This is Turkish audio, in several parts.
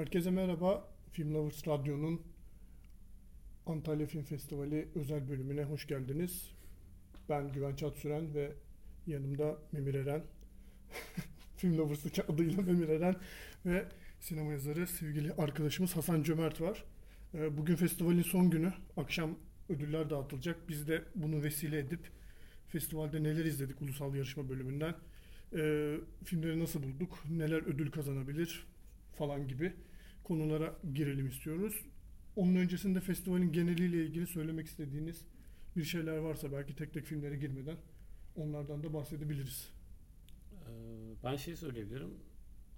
Herkese merhaba. Film Lovers Radyo'nun Antalya Film Festivali özel bölümüne hoş geldiniz. Ben Güven Çatsüren ve yanımda Memir Eren. Film Lovers'daki adıyla Memir Eren ve sinema yazarı sevgili arkadaşımız Hasan Cömert var. Ee, Bugün festivalin son günü. Akşam ödüller dağıtılacak. Biz de bunu vesile edip festivalde neler izledik ulusal yarışma bölümünden. Ee, filmleri nasıl bulduk? Neler ödül kazanabilir? Falan gibi konulara girelim istiyoruz. Onun öncesinde festivalin geneliyle ilgili söylemek istediğiniz bir şeyler varsa belki tek tek filmlere girmeden onlardan da bahsedebiliriz. Ee, Ben şey söyleyebilirim.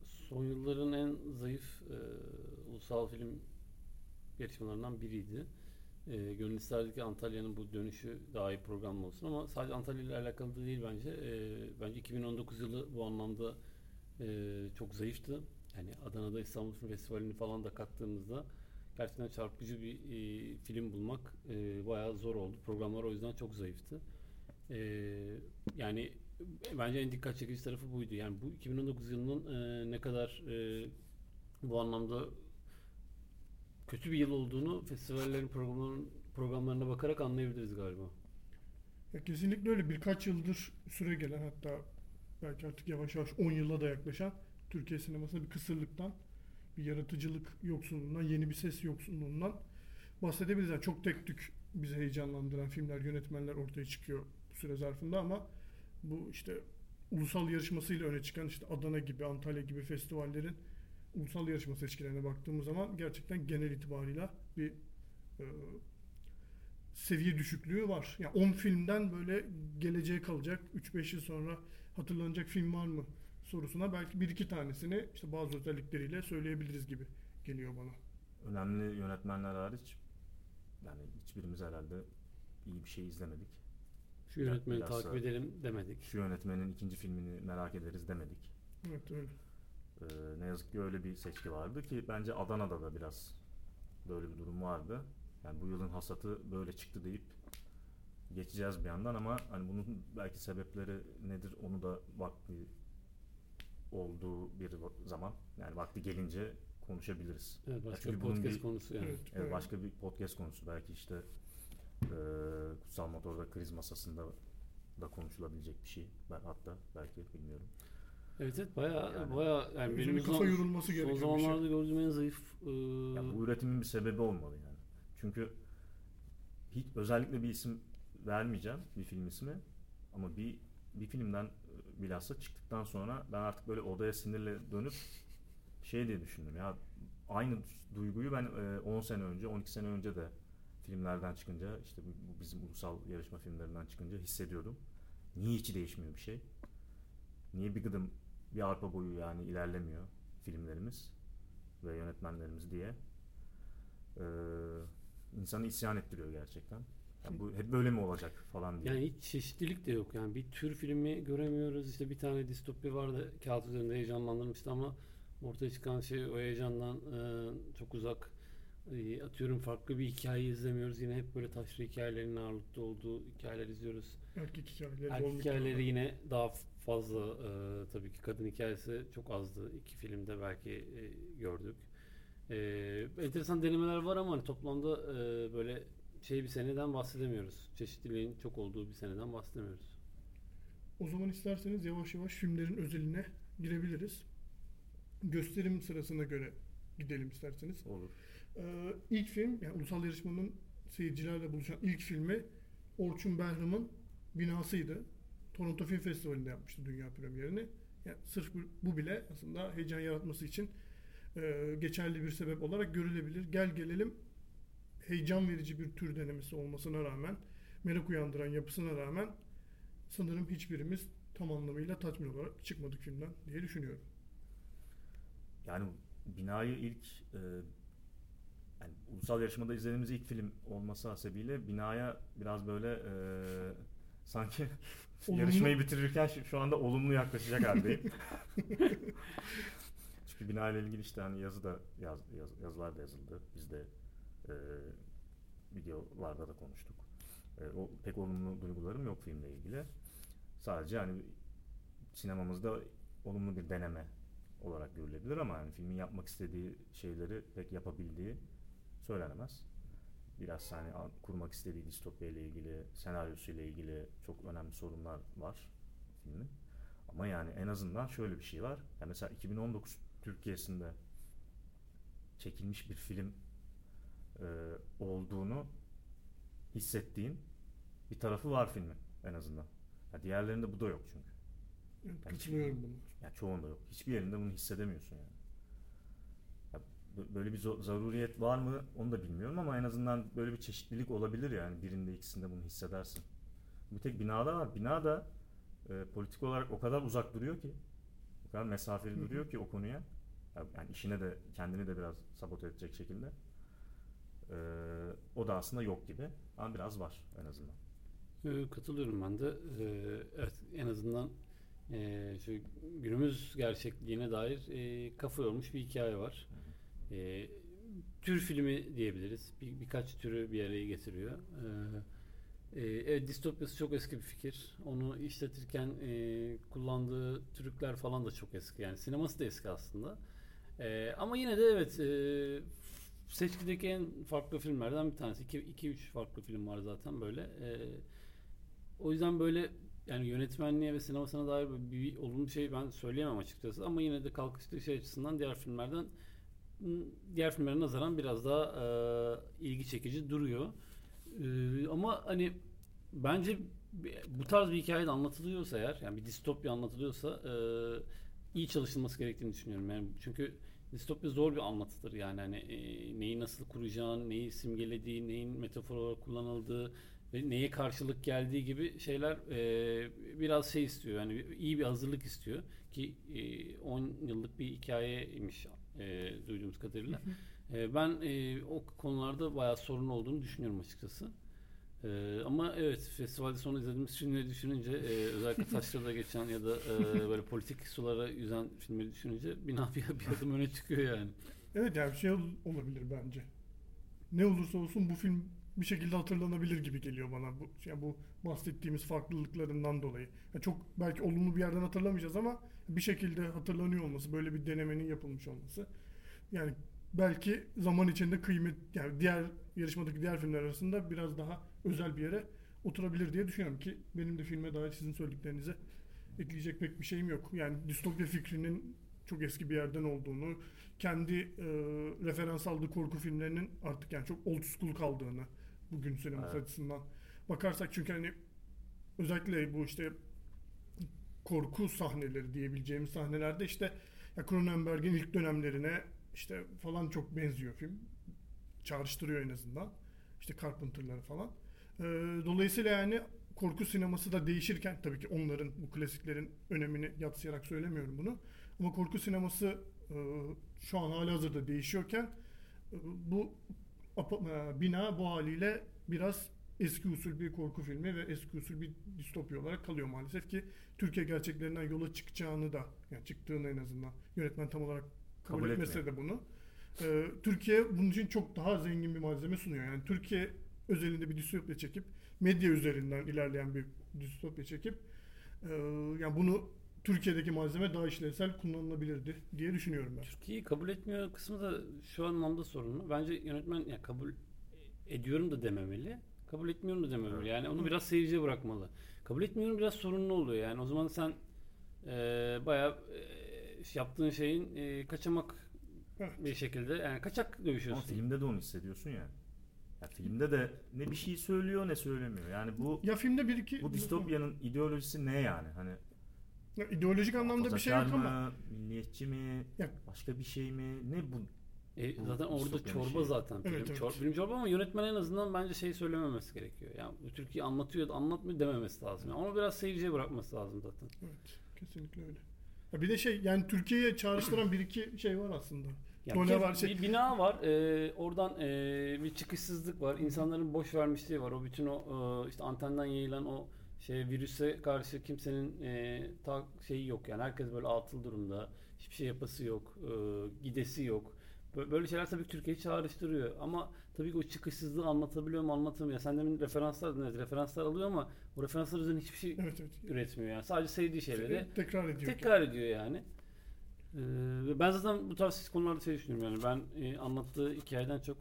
Son yılların en zayıf e, ulusal film yarışmalarından biriydi. E, gönül isterdi ki Antalya'nın bu dönüşü daha iyi programlı olsun ama sadece Antalya ile alakalı da değil bence. E, bence 2019 yılı bu anlamda e, çok zayıftı. Yani Adana'da İstanbul Film Festivali'ni falan da kattığımızda gerçekten çarpıcı bir e, film bulmak e, bayağı zor oldu. Programlar o yüzden çok zayıftı. E, yani bence en dikkat çekici tarafı buydu. Yani bu 2019 yılının e, ne kadar e, bu anlamda kötü bir yıl olduğunu festivallerin programların, programlarına bakarak anlayabiliriz galiba. Ya kesinlikle öyle birkaç yıldır süre gelen hatta belki artık yavaş yavaş 10 yıla da yaklaşan Türkiye sinemasında bir kısırlıktan, bir yaratıcılık yoksunluğundan, yeni bir ses yoksunluğundan bahsedebiliriz. Yani çok tek tük bizi heyecanlandıran filmler, yönetmenler ortaya çıkıyor bu süre zarfında ama bu işte ulusal yarışmasıyla öne çıkan işte Adana gibi, Antalya gibi festivallerin ulusal yarışma seçkilerine baktığımız zaman gerçekten genel itibarıyla bir e, seviye düşüklüğü var. Yani 10 filmden böyle geleceğe kalacak 3-5 yıl sonra hatırlanacak film var mı sorusuna belki bir iki tanesini işte bazı özellikleriyle söyleyebiliriz gibi geliyor bana. Önemli yönetmenler hariç yani hiçbirimiz herhalde iyi bir şey izlemedik. Şu yönetmeni Bilhassa- takip edelim demedik. Şu yönetmenin ikinci filmini merak ederiz demedik. Evet öyle. Ee, ne yazık ki öyle bir seçki vardı ki bence Adana'da da biraz böyle bir durum vardı. Yani bu yılın hasatı böyle çıktı deyip geçeceğiz bir yandan ama hani bunun belki sebepleri nedir onu da vakti olduğu bir zaman yani vakti gelince konuşabiliriz. Evet, başka çünkü bir podcast bir- konusu yani. Evet, Evet, başka bir podcast konusu belki işte e, Kutsal Motor'da kriz masasında da konuşulabilecek bir şey. Ben hatta belki bilmiyorum. Evet evet bayağı Yani- bayağı yani benim kafa son, yorulması son gereken bir zamanlarda şey. gördüğüm en zayıf e, Ya bu üretimin bir sebebi olmalı yani. Çünkü hiç özellikle bir isim vermeyeceğim bir film ismi ama bir bir filmden e, bilhassa çıktıktan sonra ben artık böyle odaya sinirle dönüp şey diye düşündüm ya aynı duyguyu ben e, 10 sene önce 12 sene önce de filmlerden çıkınca işte bu bizim ulusal yarışma filmlerinden çıkınca hissediyordum. Niye hiç değişmiyor bir şey? Niye bir gıdım bir arpa boyu yani ilerlemiyor filmlerimiz ve yönetmenlerimiz diye ee, insanı isyan ettiriyor gerçekten. Bu hep böyle mi olacak falan diye. Yani hiç çeşitlilik de yok. Yani bir tür filmi göremiyoruz. İşte bir tane distopya vardı. Kağıt üzerinde heyecanlandırmıştı ama ortaya çıkan şey o heyecandan e, çok uzak. E, atıyorum farklı bir hikaye izlemiyoruz. Yine hep böyle taşra hikayelerinin ağırlıkta olduğu hikayeler izliyoruz. Erkek hikayeleri, Erkek hikayeleri yine daha fazla e, tabii ki kadın hikayesi çok azdı. İki filmde belki e, gördük. E, enteresan denemeler var ama hani toplamda e, böyle şey bir seneden bahsedemiyoruz. Çeşitliliğin çok olduğu bir seneden bahsedemiyoruz. O zaman isterseniz yavaş yavaş filmlerin özeline girebiliriz. Gösterim sırasına göre gidelim isterseniz. Olur. Ee, ilk film, yani ulusal yarışmanın seyircilerle buluşan ilk filmi Orçun Behram'ın Binası'ydı. Toronto Film Festivali'nde yapmıştı dünya premierini. Yani sırf bu, bile aslında heyecan yaratması için e, geçerli bir sebep olarak görülebilir. Gel gelelim heyecan verici bir tür denemesi olmasına rağmen, merak uyandıran yapısına rağmen sanırım hiçbirimiz tam anlamıyla tatmin olarak çıkmadık filmden diye düşünüyorum. Yani binayı ilk e, yani ulusal yarışmada izlediğimiz ilk film olması hasebiyle binaya biraz böyle e, sanki Olumlu- yarışmayı bitirirken şu, şu anda olumlu yaklaşacak haldeyim. Çünkü bina ile ilgili işte hani yazı da yaz, yaz- yazılar da yazıldı. Biz de e, videolarda da konuştuk. E, o pek olumlu duygularım yok filmle ilgili. Sadece hani sinemamızda olumlu bir deneme olarak görülebilir ama yani filmin yapmak istediği şeyleri pek yapabildiği söylenemez. Biraz hani an- kurmak istediği distopya ile ilgili, senaryosu ile ilgili çok önemli sorunlar var filmin. Ama yani en azından şöyle bir şey var. Yani mesela 2019 Türkiye'sinde çekilmiş bir film e, olduğunu hissettiğin bir tarafı var filmin en azından. Ya diğerlerinde bu da yok çünkü. Evet, Yani katılıyorum buna. Yani çoğunda yok. Hiçbir yerinde bunu hissedemiyorsun yani. Ya böyle bir zaruriyet var mı onu da bilmiyorum ama en azından böyle bir çeşitlilik olabilir yani. Birinde ikisinde bunu hissedersin. Bir tek binada var. Bina da e, politik olarak o kadar uzak duruyor ki o kadar mesafeli duruyor ki o konuya. Ya- Yani işine de kendini de biraz sabote edecek şekilde. E, o da aslında yok gibi. Ama biraz var en azından. Ee, Katılıyorum ben de. Ee, Evet en azından e, şu günümüz gerçekliğine dair e, kafa yormuş bir hikaye var. E, tür filmi diyebiliriz. Bir, birkaç türü bir araya getiriyor. E, evet distopyası çok eski bir fikir. Onu işletirken e, kullandığı trükler falan da çok eski. Yani sineması da eski aslında. E, ama yine de evet e, seçkideki en farklı filmlerden bir tanesi. 2-3 farklı film var zaten böyle. E, o yüzden böyle yani yönetmenliğe ve sinemasına dair bir olumlu şey ben söyleyemem açıkçası ama yine de kalkıştığı şey açısından diğer filmlerden diğer filmlere nazaran biraz daha e, ilgi çekici duruyor. E, ama hani bence bu tarz bir hikaye de anlatılıyorsa eğer yani bir distopya anlatılıyorsa e, iyi çalışılması gerektiğini düşünüyorum. Yani çünkü distopya zor bir anlatıdır yani hani e, neyi nasıl kuracağın, neyi simgelediği, neyin metafor olarak kullanıldığı ve neye karşılık geldiği gibi şeyler e, biraz şey istiyor. Yani iyi bir hazırlık istiyor ki e, 10 yıllık bir hikayeymiş e, duyduğumuz kadarıyla. E, ben e, o konularda bayağı sorun olduğunu düşünüyorum açıkçası. E, ama evet festivalde sonra izlediğimiz filmleri düşününce e, özellikle taşrada geçen ya da e, böyle politik sulara yüzen filmleri düşününce bina bir, bir adım öne çıkıyor yani. Evet yani bir şey ol- olabilir bence. Ne olursa olsun bu film bir şekilde hatırlanabilir gibi geliyor bana bu yani bu bahsettiğimiz farklılıklarından dolayı. Yani çok belki olumlu bir yerden hatırlamayacağız ama bir şekilde hatırlanıyor olması, böyle bir denemenin yapılmış olması. Yani belki zaman içinde kıymet yani diğer yarışmadaki diğer filmler arasında biraz daha özel bir yere oturabilir diye düşünüyorum ki benim de filme dair sizin söylediklerinize ekleyecek pek bir şeyim yok. Yani distopya fikrinin çok eski bir yerden olduğunu, kendi e, referans aldığı korku filmlerinin artık yani çok old school kaldığını bugün sineması Evet. açısından bakarsak çünkü hani özellikle bu işte korku sahneleri diyebileceğimiz sahnelerde işte ya Cronenberg'in ilk dönemlerine işte falan çok benziyor film. Çağrıştırıyor en azından. İşte Carpenter'ları falan. Ee, dolayısıyla yani korku sineması da değişirken tabii ki onların bu klasiklerin önemini yatsıyarak söylemiyorum bunu. Ama korku sineması e, şu an hala hazırda değişiyorken e, bu e, bina bu haliyle biraz eski usul bir korku filmi ve eski usul bir distopya olarak kalıyor maalesef ki Türkiye gerçeklerinden yola çıkacağını da yani çıktığını en azından yönetmen tam olarak kabul, Kabul etmese etmiyor. de bunu. e, Türkiye bunun için çok daha zengin bir malzeme sunuyor. Yani Türkiye özelinde bir distopya çekip medya üzerinden ilerleyen bir distopya çekip e, yani bunu Türkiye'deki malzeme daha işlevsel kullanılabilirdi diye düşünüyorum ben. Türkiye'yi kabul etmiyor kısmı da şu anlamda sorunlu. Bence yönetmen ya kabul ediyorum da dememeli. Kabul etmiyorum da dememeli. Yani onu biraz seyirciye bırakmalı. Kabul etmiyorum biraz sorunlu oluyor. Yani o zaman sen e, bayağı e, yaptığın şeyin e, kaçamak Evet. bir şekilde yani kaçak Ama dövüşüyorsun. filmde de onu hissediyorsun ya. Ya filmde de ne bir şey söylüyor ne söylemiyor. Yani bu Ya filmde bir iki bu distopyanın ideolojisi ne yani? Hani Ya ideolojik anlamda bir şey yok ama mı, milliyetçi mi, Ya- başka bir şey mi? Ne bu? E, Bu zaten orada çorba şeyi. zaten film. Evet, evet. Çor- film çorba ama yönetmen en azından bence şey söylememesi gerekiyor. Yani bu Türkiye anlatıyor da anlatmıyor dememesi lazım. Yani onu biraz seyirciye bırakması lazım zaten. evet kesinlikle öyle. Ya bir de şey yani Türkiye'ye çağrıştıran bir iki şey var aslında. Yani bir, var, şey- bir bina var. e, oradan e, bir çıkışsızlık var. İnsanların boş vermişliği var. O bütün o e, işte antenden yayılan o şey virüse karşı kimsenin e, ta şeyi yok yani. Herkes böyle atıl durumda. Hiçbir şey yapası yok. e, gidesi yok. Bö- Böyle şeyler tabii ki Türkiye'yi çağrıştırıyor. Ama tabii ki o çıkışsızlığı anlatabiliyor mu anlatamıyor. Sen demin referanslar evet, referanslar alıyor ama o referanslar üzerine hiçbir şey Evet evet. üretmiyor yani. Sadece sevdiği şeyleri Tekrar ediyor. tekrar ediyor yani. Ee, ben zaten bu tarz konularda şey düşünüyorum yani ben e, anlattığı hikayeden çok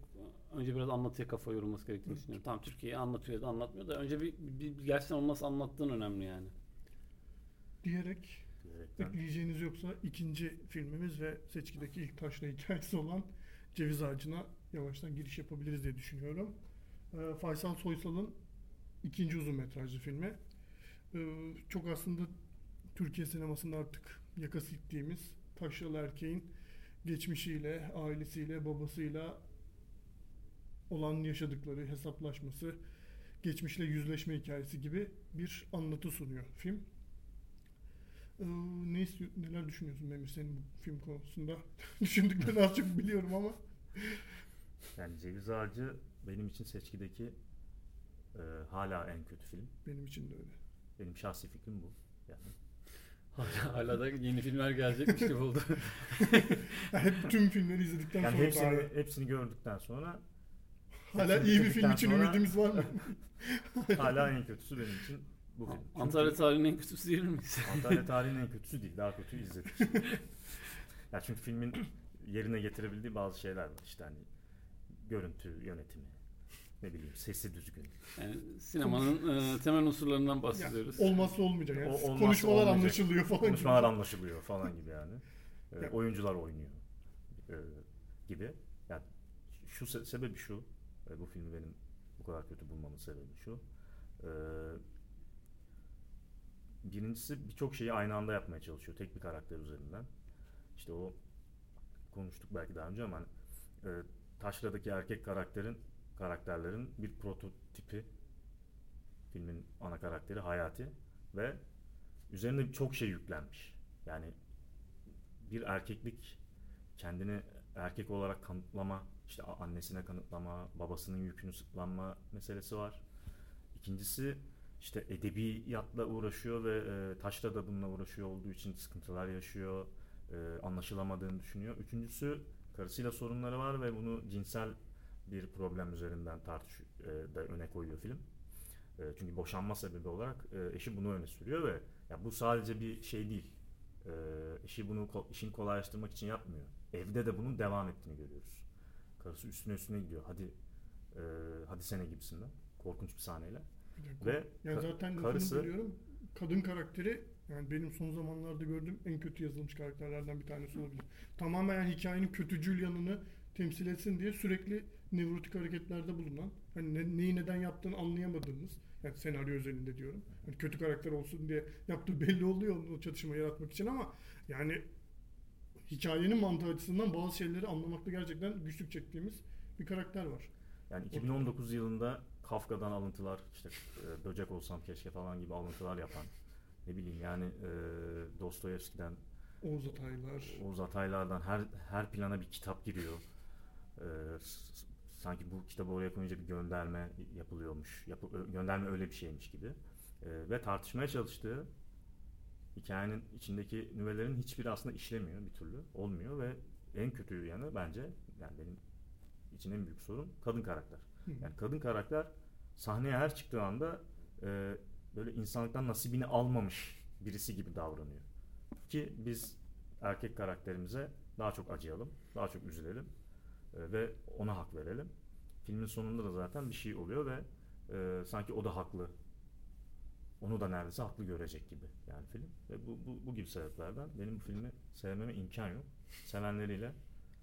önce biraz anlatıya kafa yorulması gerektiğini düşünüyorum. Tamam Türkiye'yi anlatıyor da anlatmıyor da önce bir, bir, bir gerçekten onu nasıl anlattığın önemli yani. Diyerek diyerekten. ekleyeceğiniz yoksa ikinci filmimiz ve seçkideki ilk taşla hikayesi olan Ceviz Ağacı'na yavaştan giriş yapabiliriz diye düşünüyorum. Ee, Faysal Soysal'ın ikinci uzun metrajlı filmi. Ee, çok aslında Türkiye sinemasında artık yakası gittiğimiz taşralı erkeğin geçmişiyle, ailesiyle, babasıyla olan yaşadıkları, hesaplaşması, geçmişle yüzleşme hikayesi gibi bir anlatı sunuyor film. Ee, ne istiyor, neler düşünüyorsun Memir senin bu film konusunda? Düşündüklerini az çok biliyorum ama. Yani Ceviz Ağacı benim için seçkideki e, hala en kötü film. Benim için de öyle. Benim şahsi fikrim bu. Yani Hala, da yeni filmler gelecekmiş gibi oldu. Yani hep tüm filmleri izledikten yani sonra hepsini hala, hepsini gördükten sonra hala hepsini iyi bir film için sonra- ümidimiz var mı? hala en kötüsü benim için bu film. Çünkü Antalya tarihinin en kötüsü diyebilir miyiz? Antalya tarihinin en kötüsü değil. Daha kötü izledik. ya çünkü filmin yerine getirebildiği bazı şeyler var. İşte hani görüntü yönetimi, ne bileyim sesi düzgün. Yani sinemanın e, temel unsurlarından bahsediyoruz. olmazsa olmayacak. Yani O- olmazsa konuşmalar olmayacak. anlaşılıyor falan. Konuşmalar anlaşılıyor falan gibi yani. Ee, Ya- oyuncular oynuyor ee, gibi. Yani şu se- sebebi şu. e, bu filmi benim bu kadar kötü bulmamın sebebi şu. Ee, birincisi birçok şeyi aynı anda yapmaya çalışıyor tek bir karakter üzerinden. İşte o konuştuk belki daha önce ama hani, e, Taşra'daki erkek karakterin karakterlerin bir prototipi filmin ana karakteri Hayati ve üzerine çok şey yüklenmiş. Yani bir erkeklik kendini erkek olarak kanıtlama, işte annesine kanıtlama, babasının yükünü sırtlanma meselesi var. İkincisi işte edebiyatla uğraşıyor ve e, taşla da bununla uğraşıyor olduğu için sıkıntılar yaşıyor, e, anlaşılamadığını düşünüyor. Üçüncüsü karısıyla sorunları var ve bunu cinsel bir problem üzerinden tartış e, da öne koyuyor film. E, çünkü boşanma sebebi olarak e, eşi bunu öne sürüyor ve ya bu sadece bir şey değil. E, eşi bunu ko- işini kolaylaştırmak için yapmıyor. Evde de bunun devam ettiğini görüyoruz. Karısı üstüne üstüne gidiyor. Hadi e, hadi sene gibisinden. Korkunç bir sahneyle. Dakika. Ve Ya ka- zaten karısı bölüyorum. Kadın karakteri yani benim son zamanlarda gördüğüm en kötü yazılmış karakterlerden bir tanesi olabilir. Tamamen yani hikayenin kötücül yanını temsil etsin diye sürekli nevrotik hareketlerde bulunan, hani ne- neyi neden yaptığını anlayamadığımız, yani senaryo özelinde diyorum. Hani kötü karakter olsun diye yaptığı belli oluyor o çatışma yaratmak için ama yani hikayenin mantığı açısından bazı şeyleri anlamakta gerçekten güçlük çektiğimiz bir karakter var. Yani 2019 yılında Kafka'dan alıntılar, işte e, böcek olsam keşke falan gibi alıntılar yapan, ne bileyim yani e, Dostoyevski'den, Oğuz Ataylar. Oğuz Ataylar'dan her her plana bir kitap giriyor. E, sanki bu kitabı oraya koyunca bir gönderme yapılıyormuş, yapı, gönderme öyle bir şeymiş gibi. E, ve tartışmaya çalıştığı hikayenin içindeki nüvelerin hiçbiri aslında işlemiyor bir türlü, olmuyor ve en kötü yanı bence, yani benim için en büyük sorun kadın karakter. Yani kadın karakter sahneye her çıktığı anda e, böyle insanlıktan nasibini almamış birisi gibi davranıyor. Ki biz erkek karakterimize daha çok acıyalım, daha çok üzülelim e, ve ona hak verelim. Filmin sonunda da zaten bir şey oluyor ve e, sanki o da haklı. Onu da neredeyse haklı görecek gibi yani film. Ve bu, bu, bu gibi sebeplerden benim bu filmi sevmeme imkan yok. Sevenleriyle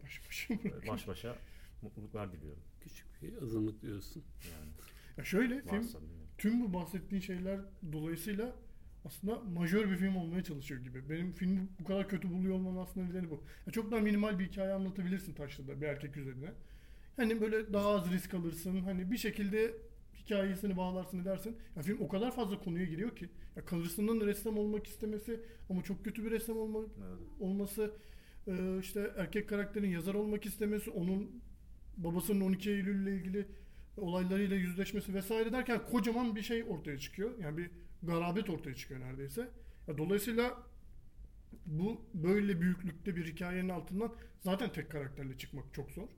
Baş başa e, baş başa mutluluklar diliyorum. Küçük bir azınlık diyorsun. Yani Ya şöyle film bilmiyorum. tüm bu bahsettiğin şeyler dolayısıyla aslında majör bir film olmaya çalışıyor gibi. Benim filmi bu kadar kötü buluyor olmamın aslında nedeni bu. Ya çok daha minimal bir hikaye anlatabilirsin Taşlı'da bir erkek üzerine. Hani böyle daha az risk alırsın. Hani bir şekilde hikayesini bağlarsın edersin. Ya film o kadar fazla konuya giriyor ki. Ya karısının ressam olmak istemesi ama çok kötü bir ressam olmak Evet. olması e, işte erkek karakterin yazar olmak istemesi onun babasının 12 Eylül ile ilgili olaylarıyla yüzleşmesi vesaire derken kocaman bir şey ortaya çıkıyor. Yani bir garabet ortaya çıkıyor neredeyse. Ya dolayısıyla bu böyle büyüklükte bir hikayenin altından zaten tek karakterle çıkmak çok zor.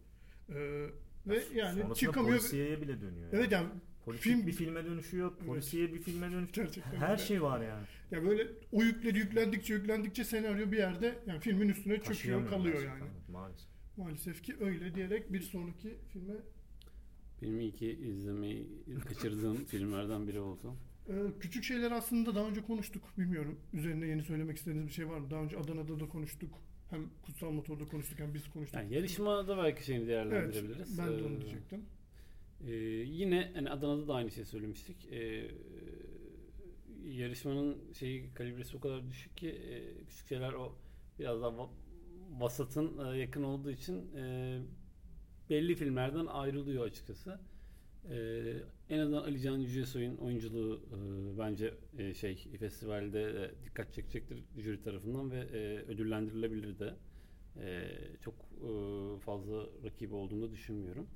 E, ve yani çıkamıyor. polisiyeye bile dönüyor. Evet yani politik Film- bir filme dönüşüyor, Evet. polisiye bir filme dönüşüyor. Gerçekten Her öyle. şey var yani. Ya böyle o yükleri yüklendikçe yüklendikçe senaryo bir yerde yani filmin üstüne çöküyor kalıyor yani. evet, Maalesef. Maalesef ki öyle diyerek bir sonraki filme Benim iyi ki izlemeyi kaçırdığım filmlerden biri oldu. Ee, küçük şeyler aslında daha önce konuştuk. Bilmiyorum. Üzerine yeni söylemek istediğiniz bir şey var mı? Daha önce Adana'da da konuştuk. Hem Kutsal Motor'da konuştuk hem biz konuştuk. Yani yarışmada belki şeyini evet, değerlendirebiliriz. ben de onu Ee, diyecektim. Ee, yine hani Adana'da da aynı şey söylemiştik. Ee, yarışmanın şeyi kalibresi o kadar düşük ki e, küçük şeyler o biraz daha va- vasatın e, yakın olduğu için e, belli filmlerden ayrılıyor açıkçası. Ee, en azından Ali Can Yücesoy'un oyunculuğu e, bence e, şey festivalde e, dikkat çekecektir jüri tarafından ve e, ödüllendirilebilir de. E, çok e, fazla rakibi olduğunu düşünmüyorum.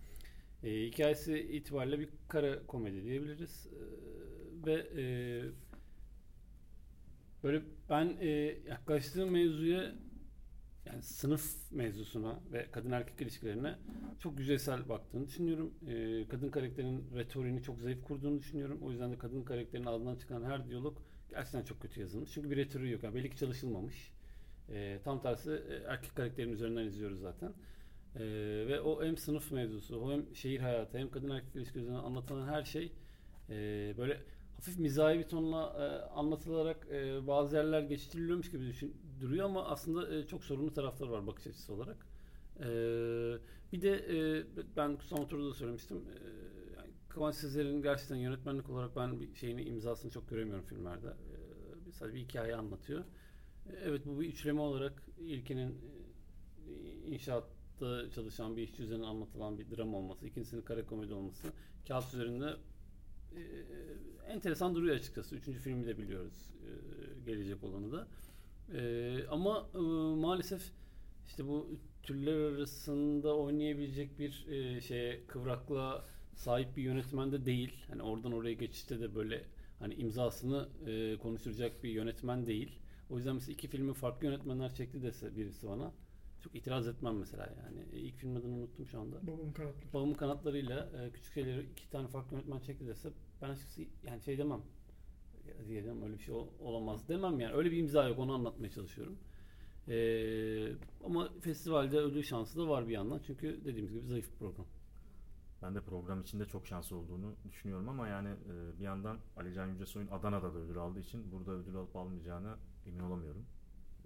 E, hikayesi itibariyle bir kara komedi diyebiliriz. E, ve e, böyle ben e, yaklaştığım mevzuya yani sınıf mevzusuna ve kadın erkek ilişkilerine çok yüzeysel baktığını düşünüyorum. E, kadın karakterinin retoriğini çok zayıf kurduğunu düşünüyorum. O yüzden de kadın karakterinin ağzından çıkan her diyalog gerçekten çok kötü yazılmış. Çünkü bir retoriği yok. Yani belli ki çalışılmamış. E, tam tersi e, erkek karakterin üzerinden izliyoruz zaten. Ee, ve o hem sınıf mevzusu, hem şehir hayatı, hem kadın erkek ilişkileri üzerinden anlatılan her şey e, böyle hafif mizahi bir tonla e, anlatılarak e, bazı yerler geçiştiriliyormuş gibi düşün, duruyor ama aslında e, çok sorunlu tarafları var bakış açısı olarak. E, bir de e, ben Kutsal Motor'da da söylemiştim. E, yani Kıvanç Sezer'in gerçekten yönetmenlik olarak ben bir şeyini imzasını çok göremiyorum filmlerde. E, sadece bir hikaye anlatıyor. E, evet bu bir üçleme olarak ilkinin e, inşaat çalışan bir işçi üzerine anlatılan bir dram olması, ikincisinin kara komedi olması kağıt üzerinde e, enteresan duruyor açıkçası. Üçüncü filmi de biliyoruz e, gelecek olanı da. E, ama e, maalesef işte bu türler arasında oynayabilecek bir e, şeye kıvraklığa sahip bir yönetmen de değil. Hani oradan oraya geçişte de böyle hani imzasını e, konuşturacak bir yönetmen değil. O yüzden mesela iki filmi farklı yönetmenler çekti dese birisi bana çok itiraz etmem mesela yani. E, ilk film adını unuttum şu anda. Babamın kanatları. Babamın kanatlarıyla e, küçük şeyleri iki tane farklı yönetmen çekti dese ben açıkçası yani şey demem. Diyelim öyle bir şey ol- olamaz demem yani. Öyle bir imza yok onu anlatmaya çalışıyorum. E, ama festivalde ödül şansı da var bir yandan. Çünkü dediğimiz gibi zayıf bir program. Ben de program içinde çok şanslı olduğunu düşünüyorum ama yani e, bir yandan Ali Can Yücesoy'un Adana'da da ödül aldığı için burada ödül alıp almayacağına emin olamıyorum.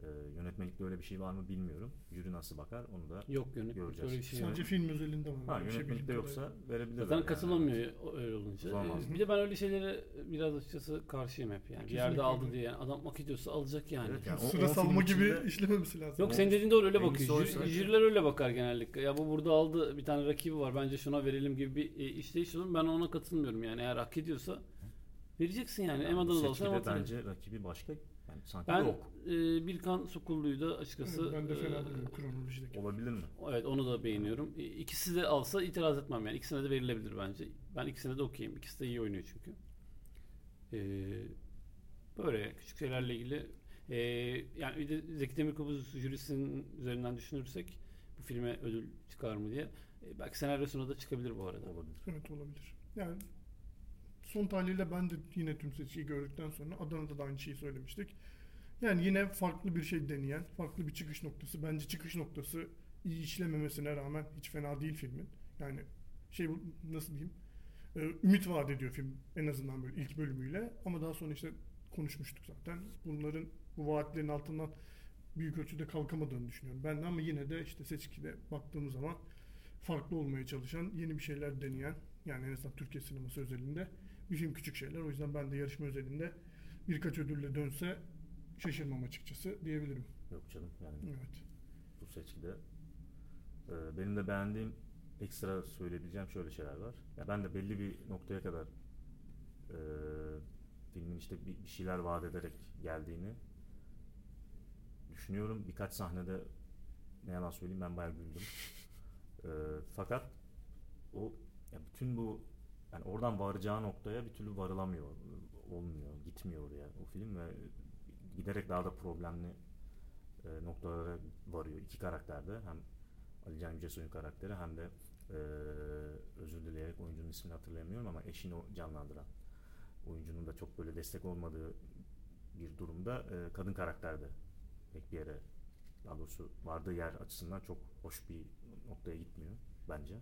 E, yönetmelikte öyle bir şey var mı bilmiyorum. Jüri nasıl bakar onu da Yok Göreceğiz. öyle bir şey Sadece yok. film özelinde var. ha, şey yönetmelikte bildiğim yoksa verebilirler. Zaten yani. katılamıyor öyle olunca. Olamaz. Bir de ben öyle şeylere biraz açıkçası karşıyım hep yani. Bir yerde aldı diye yani adam hak ediyorsa alacak yani. Evet, yani o- Sıra salma gibi içinde- işlememesi lazım. Yok senin dediğin doğru öyle bakıyor. Jüri- Jüriler öyle bakar genellikle. Ya bu burada aldı bir tane rakibi var bence şuna verelim gibi bir e, işleyiş olur. Ben ona katılmıyorum yani eğer hak ediyorsa vereceksin yani. Hem bu Adanalı olsa hem bence rakibi başka. Yani sanki Ben yok. e, Birkan Sukullu'yu da açıkçası Evet, ben de fena e, kronolojideki. Olabilir mi? Evet onu da beğeniyorum. E, İkisi de alsa itiraz etmem yani. İkisine de verilebilir bence. Ben ikisine de okuyayım. İkisi de iyi oynuyor çünkü. Ee, böyle küçük şeylerle ilgili ee, yani bir de Zeki Demirkubuz jürisinin üzerinden düşünürsek bu filme ödül çıkar mı diye. E, belki senaryosuna da çıkabilir bu arada. Olabilir. Evet olabilir. Yani son tahliliyle ben de yine tüm seçkiyi gördükten sonra Adana'da da aynı şeyi söylemiştik. Yani yine farklı bir şey deneyen, farklı bir çıkış noktası. Bence çıkış noktası iyi işlememesine rağmen hiç fena değil filmin. Yani şey nasıl diyeyim? Ee, ümit vaat ediyor film en azından böyle ilk bölümüyle. Ama daha sonra işte konuşmuştuk zaten. Bunların bu vaatlerin altından büyük ölçüde kalkamadığını düşünüyorum. Ben de ama yine de işte seçkide baktığımız zaman farklı olmaya çalışan, yeni bir şeyler deneyen yani en azından Türkiye sineması özelinde film küçük şeyler. O yüzden ben de yarışma özelinde birkaç ödülle dönse şaşırmam açıkçası diyebilirim. Yok canım yani Evet. bu seçkide. Ee, benim de beğendiğim ekstra söyleyebileceğim şöyle şeyler var. Ya ben de belli bir noktaya kadar e, filmin işte bir, bir şeyler vaat ederek geldiğini düşünüyorum. Birkaç sahnede ne yalan söyleyeyim ben bayağı güldüm. Ee, fakat o ya bütün bu yani oradan varacağı noktaya bir türlü varılamıyor. Olmuyor, gitmiyor oraya o film ve giderek daha da problemli e, noktalara varıyor. İki karakterde hem Ali Can Yücesoy'un karakteri hem de Ee, özür dileyerek oyuncunun ismini hatırlayamıyorum ama eşini canlandıran oyuncunun da çok böyle destek olmadığı bir durumda e, kadın karakter de pek bir yere daha doğrusu vardığı yer açısından çok hoş bir noktaya gitmiyor bence.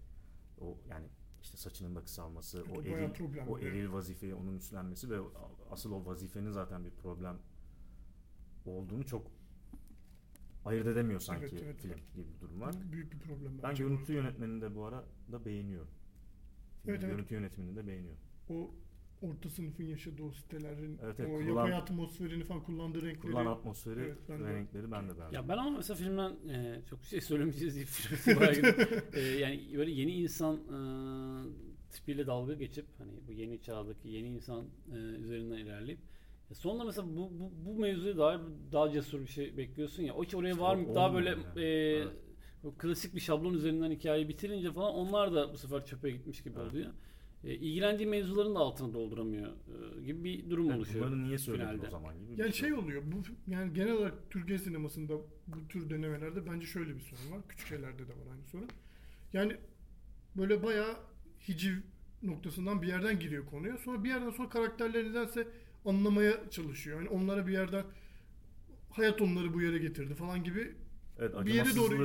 O yani işte saçının da kısalması, o eril, problem. o Evet. eril vazifeyi onun üstlenmesi ve asıl o vazifenin zaten bir problem olduğunu çok ayırt edemiyor sanki Evet, evet. film gibi bir durum var. Büyük bir problem Ben bence. görüntü yönetmenini de bu arada beğeniyorum. Filmin Evet, evet. görüntü yönetmenini de beğeniyorum. O orta sınıfın yaşadığı o sitelerin Evet, evet, o kullan- yapay atmosferini falan kullandığı renkleri Kullan atmosferi Evet, ben de- renkleri ben de beğendim. Ya ben ama mesela filmden e, çok bir şey söylemeyeceğiz gidip, e, yani böyle yeni insan e, tipiyle dalga geçip hani bu yeni çağdaki yeni insan e, üzerinden ilerleyip e, sonra mesela bu, bu, bu mevzuya dair daha cesur bir şey bekliyorsun ya. O hiç oraya İşte var mı? Daha böyle yani. e, Evet. klasik bir şablon üzerinden hikayeyi bitirince falan onlar da bu sefer çöpe gitmiş gibi Evet. oluyor. E, ilgilendiği mevzuların da altını dolduramıyor e, gibi bir durum Evet, oluşuyor. bunları niye söyledin finalde. o zaman gibi Yani şey oluyor. Bu yani genel olarak Türkiye sinemasında bu tür denemelerde bence şöyle bir sorun var. Küçük şeylerde de var aynı sorun. Yani böyle bayağı hiciv noktasından bir yerden giriyor konuya. Sonra bir yerden sonra karakterleri nedense anlamaya çalışıyor. Yani onlara bir yerden hayat onları bu yere getirdi falan gibi. Evet bir yere doğru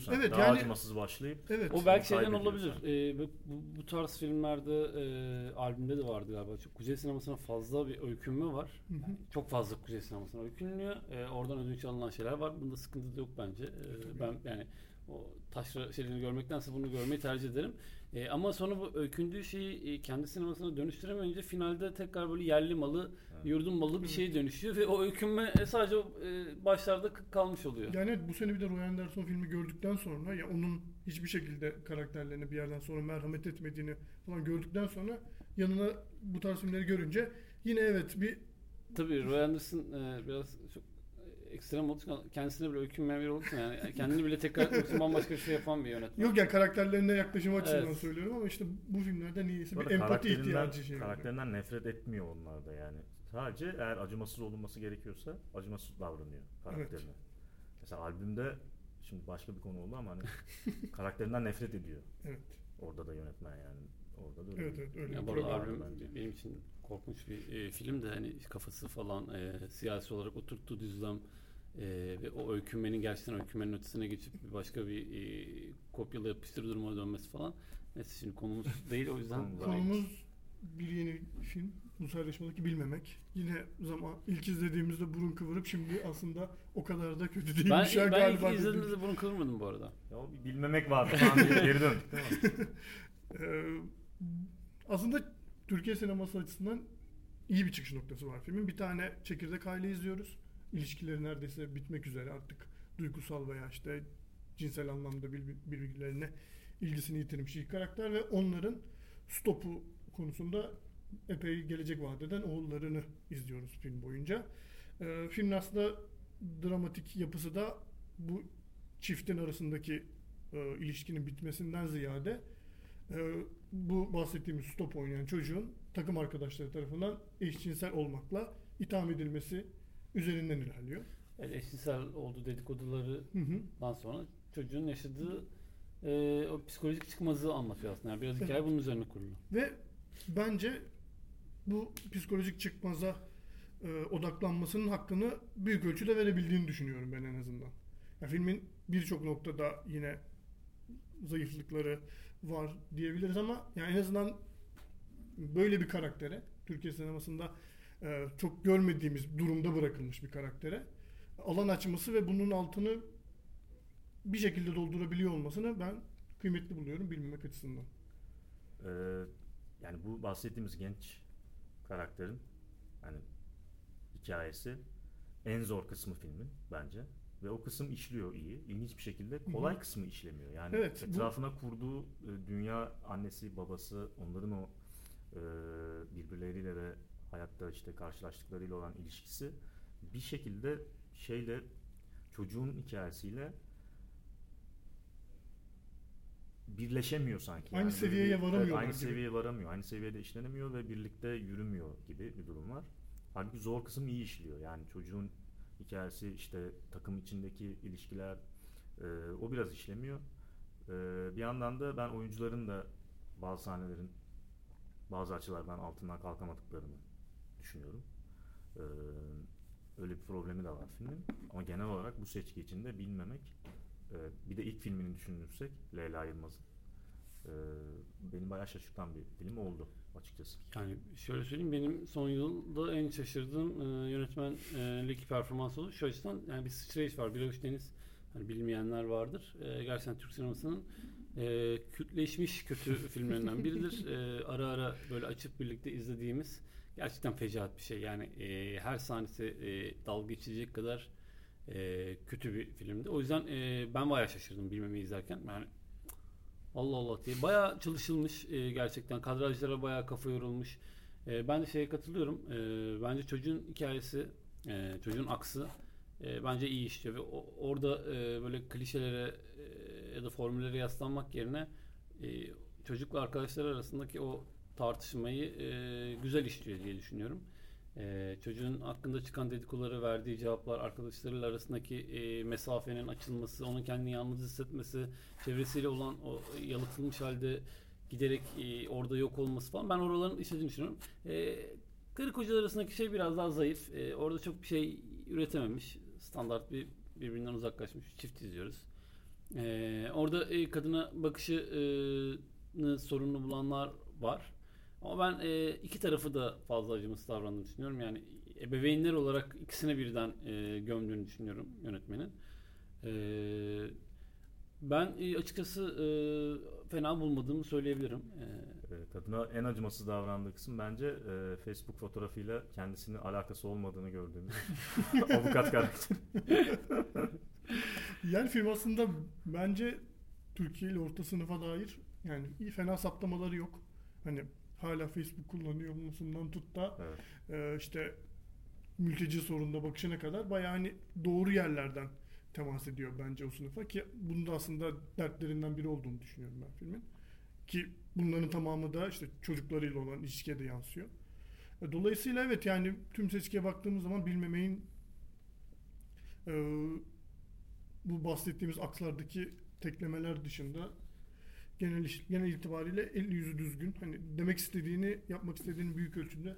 sanki. Evet, Daha yani- acımasız başlayıp Evet. O belki şeyden olabilir. Ee, bu, bu, bu tarz filmlerde e, albümde de vardı galiba. Çok Kuzey sinemasına fazla bir öykünme var. Hı hı. Çok fazla Kuzey sinemasına öykünülüyor. E, oradan ödünç alınan şeyler var. Bunda sıkıntı da yok bence. E, ben yani o taşra şeylerini görmektense bunu görmeyi tercih ederim. E, ama sonra bu öykündüğü şeyi e, kendi sinemasına dönüştüremeyince finalde tekrar böyle yerli malı, Evet. yurdun malı bir şeye dönüşüyor ve o öykünme e, sadece o, e, başlarda kalmış oluyor. Yani evet, bu sene bir de Roy Anderson filmi gördükten sonra ya onun hiçbir şekilde karakterlerine bir yerden sonra merhamet etmediğini falan gördükten sonra yanına bu tarz filmleri görünce yine evet bir Tabii Roy Anderson e, biraz çok ekstrem olduğu için kendisine bile öykünmeyen biri olduğu için yani kendini bile tekrar etmek için bambaşka bir şey yapan bir yönetmen. Yok yani karakterlerine yaklaşım açısından Evet. söylüyorum ama işte bu filmlerde niyeyse Bu bir empati ihtiyacı şey. karakterinden nefret etmiyor onlar da yani. Sadece eğer acımasız olunması gerekiyorsa acımasız davranıyor karakterine. Mesela albümde şimdi başka bir konu oldu ama hani karakterinden nefret ediyor. Evet. Orada da yönetmen yani. Orada da öyle. Evet evet öyle Ya bir albüm bence. benim için korkunç bir e, film de hani kafası falan e, siyasi olarak oturttuğu düzlem e, ve o öykünmenin gerçekten öykünmenin ötesine geçip başka bir e, kopyala yapıştır durumuna dönmesi falan. Neyse şimdi konumuz değil o yüzden. Konumuz- Konumuz bir yeni film. Ulusal yarışmadaki bilmemek. Yine zaman ilk izlediğimizde burun kıvırıp şimdi aslında o kadar da kötü değilmiş. Ben, ya ben galiba ilk dedik. izlediğimde bunu kıvırmadım bu arada. Ya bilmemek var. Tamam, geri, geri döndük değil mi? Aslında Türkiye sineması açısından iyi bir çıkış noktası var filmin. Bir tane çekirdek aile izliyoruz. İlişkileri neredeyse bitmek üzere artık duygusal veya işte cinsel anlamda bir- birbirlerine ilgisini yitirmiş ilk karakter ve onların stopu konusunda epey gelecek vaat eden oğullarını izliyoruz film boyunca. Ee, filmin aslında dramatik yapısı da bu çiftin arasındaki e, ilişkinin bitmesinden ziyade bu bahsettiğimiz stop oynayan çocuğun takım arkadaşları tarafından eşcinsel olmakla itham edilmesi üzerinden ilerliyor. Evet, eşcinsel olduğu dedikoduları Hı hı. Ondan sonra çocuğun yaşadığı e, o psikolojik çıkmazı anlatıyor aslında. Yani biraz hikaye Evet. bunun üzerine kurulu. Ve bence bu psikolojik çıkmaza e, odaklanmasının hakkını büyük ölçüde verebildiğini düşünüyorum ben en azından. Ya filmin birçok noktada yine zayıflıkları var diyebiliriz ama yani en azından böyle bir karaktere Türkiye sinemasında e, çok görmediğimiz durumda bırakılmış bir karaktere alan açması ve bunun altını bir şekilde doldurabiliyor olmasını ben kıymetli buluyorum bilmemek açısından. Ee, yani bu bahsettiğimiz genç karakterin hani hikayesi en zor kısmı filmin bence. Ve o kısım işliyor iyi. İlginç bir şekilde kolay hı. kısmı işlemiyor. Yani Evet, bu- etrafına kurduğu e, dünya annesi, babası, onların o e, birbirleriyle ve hayatta işte karşılaştıklarıyla olan ilişkisi bir şekilde şeyle çocuğun hikayesiyle birleşemiyor sanki. Aynı böyle seviyeye evet, varamıyorlar aynı gibi. seviyeye varamıyor. Aynı seviyede işlenemiyor ve birlikte yürümüyor gibi bir durum var. Halbuki zor kısım iyi işliyor. Yani çocuğun hikayesi işte takım içindeki ilişkiler e, o biraz işlemiyor. Ee, bir yandan da ben oyuncuların da bazı sahnelerin bazı açılardan altından kalkamadıklarını düşünüyorum. Ee, öyle bir problemi de var filmin. Ama genel olarak bu seçki içinde bilmemek e, bir de ilk filmini düşünürsek Leyla Yılmaz'ın e, beni bayağı şaşırtan bir film oldu açıkçası. Yani şöyle söyleyeyim benim son yılda en şaşırdığım e, yönetmenlik performansı oldu. Şu açıdan yani bir sıçrayış var. Biloş Deniz hani bilmeyenler vardır. E, gerçekten Türk sinemasının e, kültleşmiş kötü filmlerinden biridir. E, ara ara böyle açıp birlikte izlediğimiz gerçekten fecaat bir şey. Yani e, her sahnesi e, dalga geçecek kadar e, kötü bir filmdi. O yüzden e, ben bayağı şaşırdım bilmemi izlerken. Yani Allah Allah diye. Bayağı çalışılmış e, gerçekten. Kadrajlara bayağı kafa yorulmuş. E, ben de şeye katılıyorum. E, bence çocuğun hikayesi, e, çocuğun aksı e, bence iyi işliyor. Ve o, orada e, böyle klişelere e, ya da formüllere yaslanmak yerine e, çocukla arkadaşlar arasındaki o tartışmayı e, güzel işliyor diye düşünüyorum. Ee, çocuğun hakkında çıkan dedikodulara verdiği cevaplar, arkadaşlarıyla arasındaki e, mesafenin açılması, onun kendini yalnız hissetmesi, çevresiyle olan o yalıtılmış halde giderek e, orada yok olması falan ben oraların işlediğini düşünüyorum. E, karı kocalar arasındaki şey biraz daha zayıf. E, orada çok bir şey üretememiş. Standart bir birbirinden uzaklaşmış çift izliyoruz. E, orada e, kadına bakışını sorunlu bulanlar var. Ama ben e, iki tarafı da fazla acımasız davrandığını düşünüyorum. Yani ebeveynler olarak ikisine birden e, gömdüğünü düşünüyorum yönetmenin. E, ben e, açıkçası e, fena bulmadığımı söyleyebilirim. E, kadına en acımasız davrandığı kısım bence e, Facebook fotoğrafıyla kendisinin alakası olmadığını gördüğümüz avukat karakter. yani film aslında bence Türkiye ile orta sınıfa dair yani iyi fena saptamaları yok. Hani hala Facebook kullanıyor olmasından tut da evet. e, işte mülteci sorununa bakışına kadar bayağı hani doğru yerlerden temas ediyor bence o sınıfa ki bunun da aslında dertlerinden biri olduğunu düşünüyorum ben filmin. Ki bunların tamamı da işte çocuklarıyla olan ilişkiye de yansıyor. E, dolayısıyla evet yani tüm seçkiye baktığımız zaman bilmemeyin e, bu bahsettiğimiz akslardaki teklemeler dışında genel genel itibariyle el yüzü düzgün. Hani demek istediğini, yapmak istediğini büyük ölçüde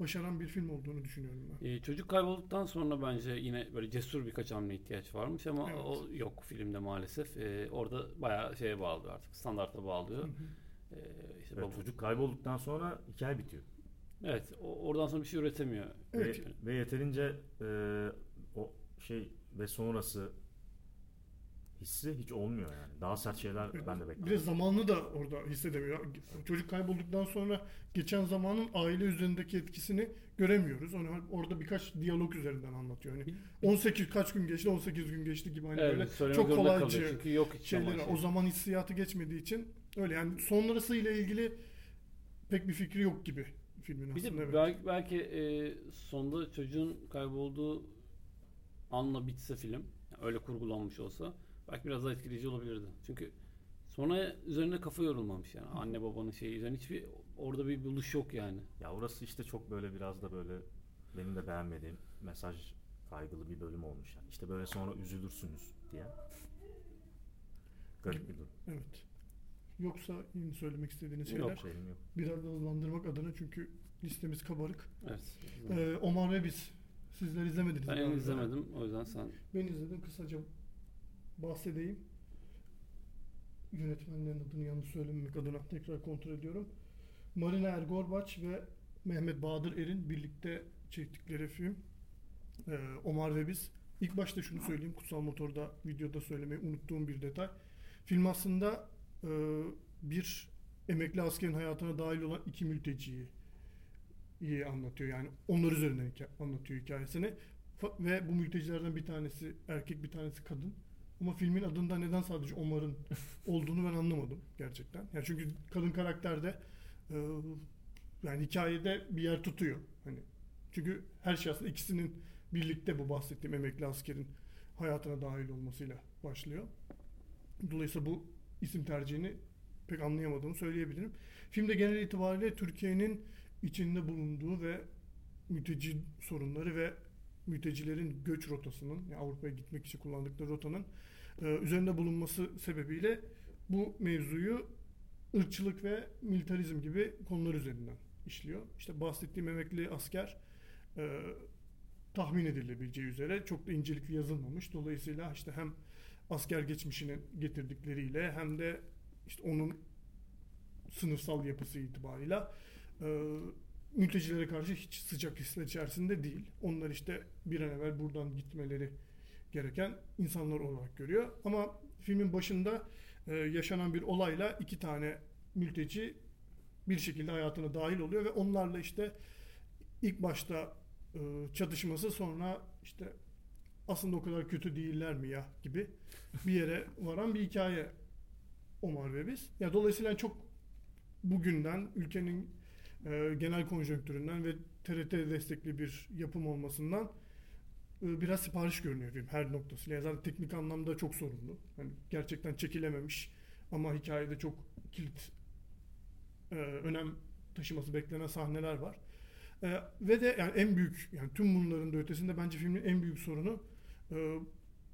başaran bir film olduğunu düşünüyorum ben. Ee, çocuk kaybolduktan sonra bence yine böyle cesur birkaç hamle ihtiyaç varmış ama evet. o yok filmde maalesef. Ee, orada bayağı şeye bağlıyor artık. Standarta bağlıyor. Hı hı. Ee, işte evet, çocuk kaybolduktan sonra hikaye bitiyor. Evet. O, oradan sonra bir şey üretemiyor. Evet. Ve, ve yeterince e, o şey ve sonrası hissi hiç olmuyor yani. Daha sert şeyler ben de bekliyorum. Bir de zamanını da orada hissedemiyor. Çocuk kaybolduktan sonra geçen zamanın aile üzerindeki etkisini göremiyoruz. Onu orada birkaç diyalog üzerinden anlatıyor. Hani 18 kaç gün geçti, 18 gün geçti gibi hani evet, böyle çok kolaycı Çünkü yok şeyler. Şey. O zaman hissiyatı geçmediği için öyle yani sonrasıyla ilgili pek bir fikri yok gibi filmin bir aslında. De evet. belki, belki e, sonda çocuğun kaybolduğu anla bitse film, öyle kurgulanmış olsa belki biraz daha etkileyici olabilirdi. Çünkü sonra üzerine kafa yorulmamış yani. Anne babanın şeyi üzerine hiçbir orada bir buluş yok yani. Ya orası işte çok böyle biraz da böyle benim de beğenmediğim mesaj kaygılı bir bölüm olmuş yani. İşte böyle sonra üzülürsünüz diye. Garip bir durum. Evet. Yoksa yeni söylemek istediğiniz şeyler? Yok şeyim yok. Biraz da hızlandırmak adına çünkü listemiz kabarık. Evet. Ee, Omar ve biz sizler izlemediniz. Ben izlemedim o yüzden sen. Ben izledim kısaca bahsedeyim. Yönetmenlerin adını yanlış söylememek adına tekrar kontrol ediyorum. Marina Ergorbaç ve Mehmet Bahadır Er'in birlikte çektikleri film ee, Omar ve Biz. İlk başta şunu söyleyeyim. Kutsal Motor'da videoda söylemeyi unuttuğum bir detay. Film aslında e, bir emekli askerin hayatına dahil olan iki mülteciyi iyi anlatıyor. Yani onlar üzerinden anlatıyor hikayesini. Ve bu mültecilerden bir tanesi erkek bir tanesi kadın. Ama filmin adında neden sadece Omar'ın olduğunu ben anlamadım gerçekten. Yani çünkü kadın karakterde e, yani hikayede bir yer tutuyor. Hani çünkü her şey aslında ikisinin birlikte bu bahsettiğim emekli askerin hayatına dahil olmasıyla başlıyor. Dolayısıyla bu isim tercihini pek anlayamadığımı söyleyebilirim. Filmde genel itibariyle Türkiye'nin içinde bulunduğu ve mülteci sorunları ve mültecilerin göç rotasının, yani Avrupa'ya gitmek için kullandıkları rotanın üzerinde bulunması sebebiyle bu mevzuyu ırkçılık ve militarizm gibi konular üzerinden işliyor. İşte bahsettiğim emekli asker e, tahmin edilebileceği üzere çok da incelikli yazılmamış. Dolayısıyla işte hem asker geçmişinin getirdikleriyle hem de işte onun sınıfsal yapısı itibarıyla e, mültecilere karşı hiç sıcak hisler içerisinde değil. Onlar işte bir an evvel buradan gitmeleri gereken insanlar olarak görüyor. Ama filmin başında e, yaşanan bir olayla iki tane mülteci bir şekilde hayatına dahil oluyor ve onlarla işte ilk başta e, çatışması sonra işte aslında o kadar kötü değiller mi ya gibi bir yere varan bir hikaye Omar ve biz. Ya dolayısıyla çok bugünden ülkenin e, genel konjonktüründen ve TRT destekli bir yapım olmasından biraz sipariş görünüyor film her noktasıyla. Yani zaten teknik anlamda çok sorunlu. Yani gerçekten çekilememiş ama hikayede çok kilit e, önem taşıması beklenen sahneler var. E, ve de yani en büyük yani tüm bunların da ötesinde bence filmin en büyük sorunu e,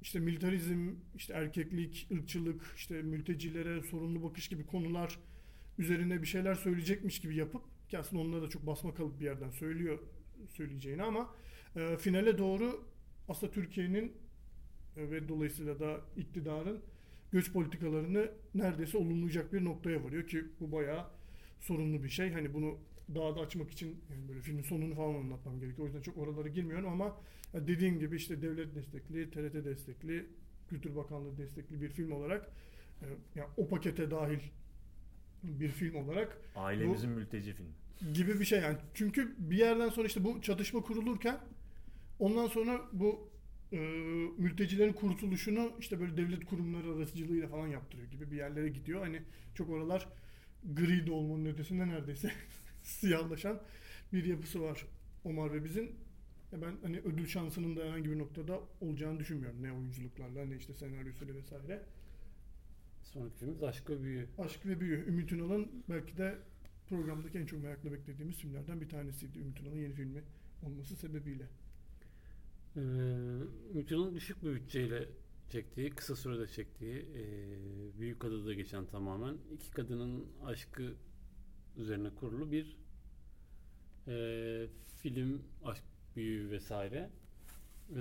işte militarizm, işte erkeklik, ırkçılık, işte mültecilere sorumlu bakış gibi konular üzerine bir şeyler söyleyecekmiş gibi yapıp ki aslında onlara da çok basma kalıp bir yerden söylüyor söyleyeceğini ama e, finale doğru aslında Türkiye'nin e, ve dolayısıyla da iktidarın göç politikalarını neredeyse olumlayacak bir noktaya varıyor ki bu bayağı sorunlu bir şey. Hani bunu daha da açmak için yani böyle filmin sonunu falan anlatmam gerekiyor. O yüzden çok oralara girmiyorum ama dediğim gibi işte devlet destekli, TRT destekli, Kültür Bakanlığı destekli bir film olarak e, yani o pakete dahil bir film olarak Ailemizin bu, mülteci filmi. Gibi bir şey yani. Çünkü bir yerden sonra işte bu çatışma kurulurken ondan sonra bu e, mültecilerin kurtuluşunu işte böyle devlet kurumları aracılığıyla falan yaptırıyor gibi bir yerlere gidiyor. Hani çok oralar gri de olmanın ötesinde neredeyse siyahlaşan bir yapısı var Omar ve bizim. Ya ben hani ödül şansının da herhangi bir noktada olacağını düşünmüyorum. Ne oyunculuklarla ne işte senaryosuyla vesaire. Sonraki filmimiz Aşk ve Büyü. Aşk ve Büyü. Ümit Ünal'ın belki de programdaki en çok merakla beklediğimiz filmlerden bir tanesiydi. Ümit Ünal'ın yeni filmi olması sebebiyle. Ee, düşük bir bütçeyle çektiği, kısa sürede çektiği e, Büyük Adada geçen tamamen iki kadının aşkı üzerine kurulu bir e, film, aşk büyü vesaire. E,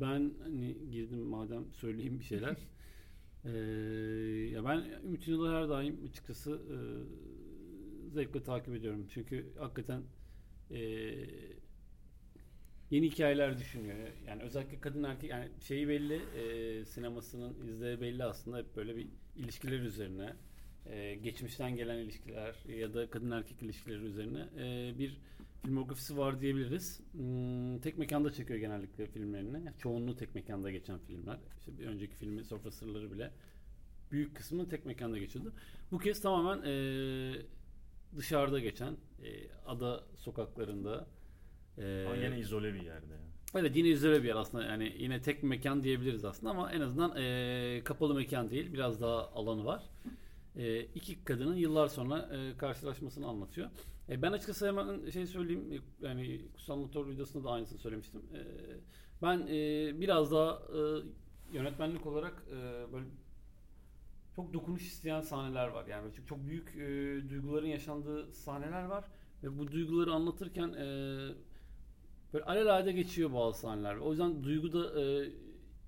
ben hani girdim madem söyleyeyim bir şeyler. e, ya ben Ümit Ünal'ı her daim açıkçası e, zevkle takip ediyorum. Çünkü hakikaten e, yeni hikayeler düşünüyor. Yani özellikle kadın erkek yani şeyi belli e, sinemasının izleyi belli aslında hep böyle bir ilişkiler üzerine e, geçmişten gelen ilişkiler ya da kadın erkek ilişkileri üzerine e, bir filmografisi var diyebiliriz. Hmm, tek mekanda çekiyor genellikle filmlerini. Çoğunluğu tek mekanda geçen filmler. İşte bir önceki filmi Sofra Sırları bile büyük kısmı tek mekanda geçiyordu. Bu kez tamamen e, dışarıda geçen e, ada sokaklarında e, ama yine izole bir yerde yani. Evet yine izole bir yer aslında yani yine tek mekan diyebiliriz aslında ama en azından e, kapalı mekan değil biraz daha alanı var e, iki kadının yıllar sonra e, karşılaşmasını anlatıyor. E, ben açıkçası hemen şey söyleyeyim, yani Kutsal Motor videosunda da aynısını söylemiştim. E, ben e, biraz daha e, yönetmenlik olarak e, böyle çok dokunuş isteyen sahneler var. Yani çok, çok büyük e, duyguların yaşandığı sahneler var ve bu duyguları anlatırken e, böyle alelade geçiyor bazı sahneler. O yüzden duygu da e,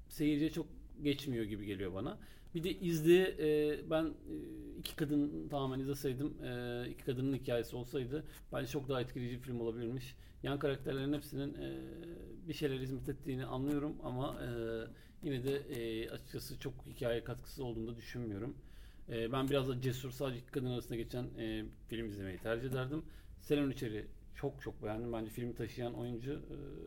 seyirciye çok geçmiyor gibi geliyor bana. Bir de izleye e, ben e, iki kadın tamamen izleseydim e, iki kadının hikayesi olsaydı bence çok daha etkileyici bir film olabilirmiş. Yan karakterlerin hepsinin e, bir şeyler hizmet ettiğini anlıyorum ama e, yine de e, açıkçası çok hikaye katkısı olduğunu da düşünmüyorum. E, ben biraz da cesur sadece iki kadın arasında geçen e, film izlemeyi tercih ederdim. Selen Üçer'i çok çok beğendim. Bence filmi taşıyan oyuncu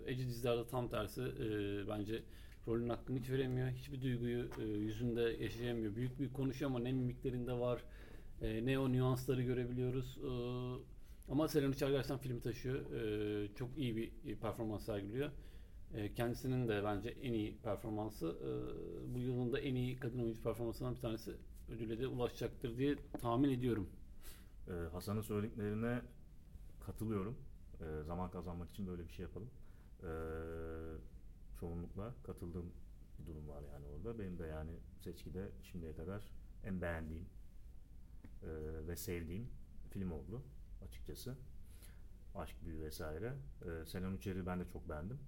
e, Ece Dizdar'da tam tersi e, bence rolün hakkını hiç veremiyor. Hiçbir duyguyu e, yüzünde yaşayamıyor. Büyük büyük konuşuyor ama ne mimiklerinde var e, ne o nüansları görebiliyoruz. Ama Selen Uçar gerçekten filmi taşıyor. Çok iyi bir performans sergiliyor. Kendisinin de bence en iyi performansı bu yılın da en iyi kadın oyuncu performansından bir tanesi ödüle de ulaşacaktır diye tahmin ediyorum. Hasan'ın söylediklerine katılıyorum. Ee, zaman kazanmak için böyle bir şey yapalım. Ee, çoğunlukla katıldığım bir durum var yani orada. Benim de yani seçkide şimdiye kadar en beğendiğim e, ve sevdiğim film oldu açıkçası. Aşk büyü vesaire. E, Selen Uçer'i ben de çok beğendim.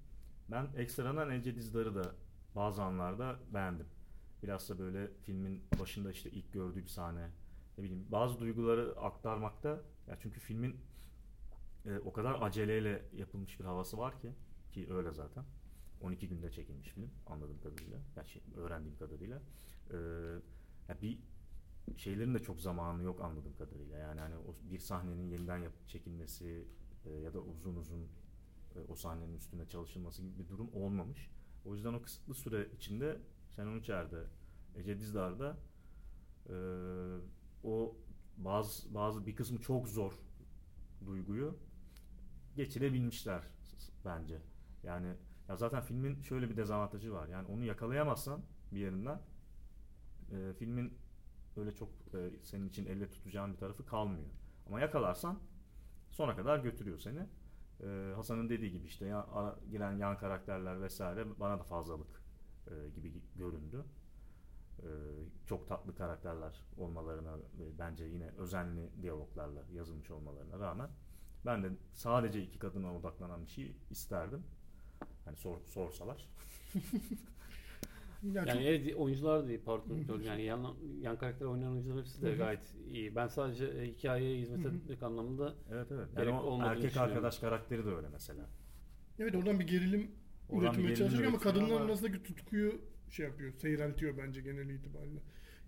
Ben ekstradan Ece Dizdar'ı da bazı anlarda beğendim. Bilhassa böyle filmin başında işte ilk gördüğü bir sahne ne bileyim bazı duyguları aktarmakta ya çünkü filmin e, o kadar aceleyle yapılmış bir havası var ki ki öyle zaten. 12 günde çekilmiş film anladığım kadarıyla. Şey, öğrendiğim kadarıyla. E, ya bir şeylerin de çok zamanı yok anladığım kadarıyla. Yani hani o bir sahnenin yeniden yap, çekilmesi e, ya da uzun uzun e, o sahnenin üstünde çalışılması gibi bir durum olmamış. O yüzden o kısıtlı süre içinde Şenol Uçer'de, Ece Dizdar'da e, o bazı bazı bir kısmı çok zor duyguyu geçirebilmişler bence. Yani ya zaten filmin şöyle bir dezavantajı var. Yani onu yakalayamazsan bir yerinden e, filmin öyle çok e, senin için elle tutacağın bir tarafı kalmıyor. Ama yakalarsan sona kadar götürüyor seni. E, Hasan'ın dediği gibi işte ya, ara, giren yan karakterler vesaire bana da fazlalık e, gibi göründü. E, çok tatlı karakterler olmalarına ve bence yine özenli diyaloglarla yazılmış olmalarına rağmen ben de sadece iki kadına odaklanan bir şey isterdim. Hani sor, sorsalar. Yani, evet, oyuncular da iyi pardon. yani yan, yan karakter oynayan oyuncular hepsi de gayet iyi. Ben sadece e, hikayeye hizmet etmek anlamında Evet evet. Yani o erkek arkadaş karakteri de öyle mesela. Evet oradan bir gerilim oradan üretmeye bir çalışıyor ama kadınların ama... arasındaki tutkuyu şey yapıyor, seyreltiyor bence genel itibariyle.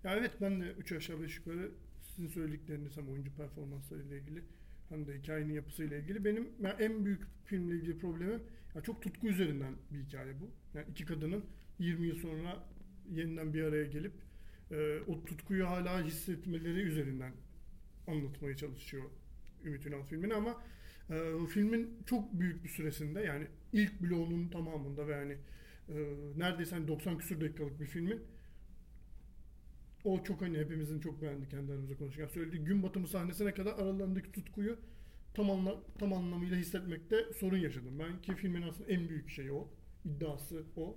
Ya evet ben de 3 aşağı 5 yukarı sizin söyledikleriniz hem oyuncu performansları ile ilgili hem de hikayenin yapısıyla ilgili. Benim yani en büyük filmle ilgili problemim ya çok tutku üzerinden bir hikaye bu. Yani iki kadının 20 yıl sonra yeniden bir araya gelip e, o tutkuyu hala hissetmeleri üzerinden anlatmaya çalışıyor Ümit Ünal filmini ama e, filmin çok büyük bir süresinde yani ilk bloğunun tamamında ve yani e, neredeyse hani 90 küsur dakikalık bir filmin o çok hani hepimizin çok beğendi kendi aramızda konuşurken söylediği gün batımı sahnesine kadar aralarındaki tutkuyu tam, anla, tam anlamıyla hissetmekte sorun yaşadım. Ben ki filmin aslında en büyük şeyi o. iddiası o.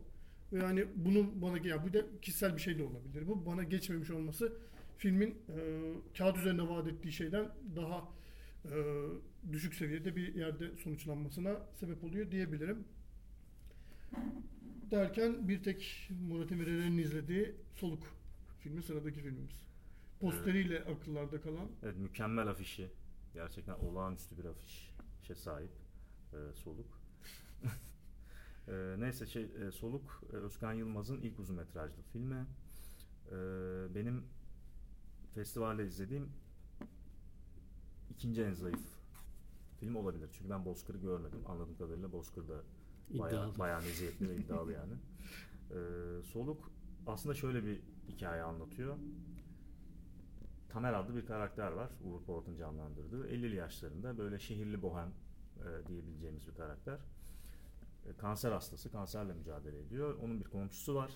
Ve yani bunu bana ya bu da kişisel bir şey de olabilir. Bu bana geçmemiş olması filmin e, kağıt üzerinde vaat ettiği şeyden daha e, düşük seviyede bir yerde sonuçlanmasına sebep oluyor diyebilirim. Derken bir tek Murat Emirer'in izlediği Soluk filmi sıradaki filmimiz. Posteriyle evet. akıllarda kalan. Evet mükemmel afişi. Gerçekten olağanüstü bir afişe sahip. E, soluk. e, neyse şey e, Soluk e, Özkan Yılmaz'ın ilk uzun metrajlı filmi. E, benim festivalde izlediğim ikinci en zayıf film olabilir. Çünkü ben Bozkır'ı görmedim. Anladığım kadarıyla Bozkır da bayağı, bayağı meziyetli ve iddialı yani. E, Soluk aslında şöyle bir hikaye anlatıyor. Tamer adlı bir karakter var. Uğur Polat'ın canlandırdığı. 50'li yaşlarında böyle şehirli bohem e, diyebileceğimiz bir karakter. E, kanser hastası. Kanserle mücadele ediyor. Onun bir komşusu var.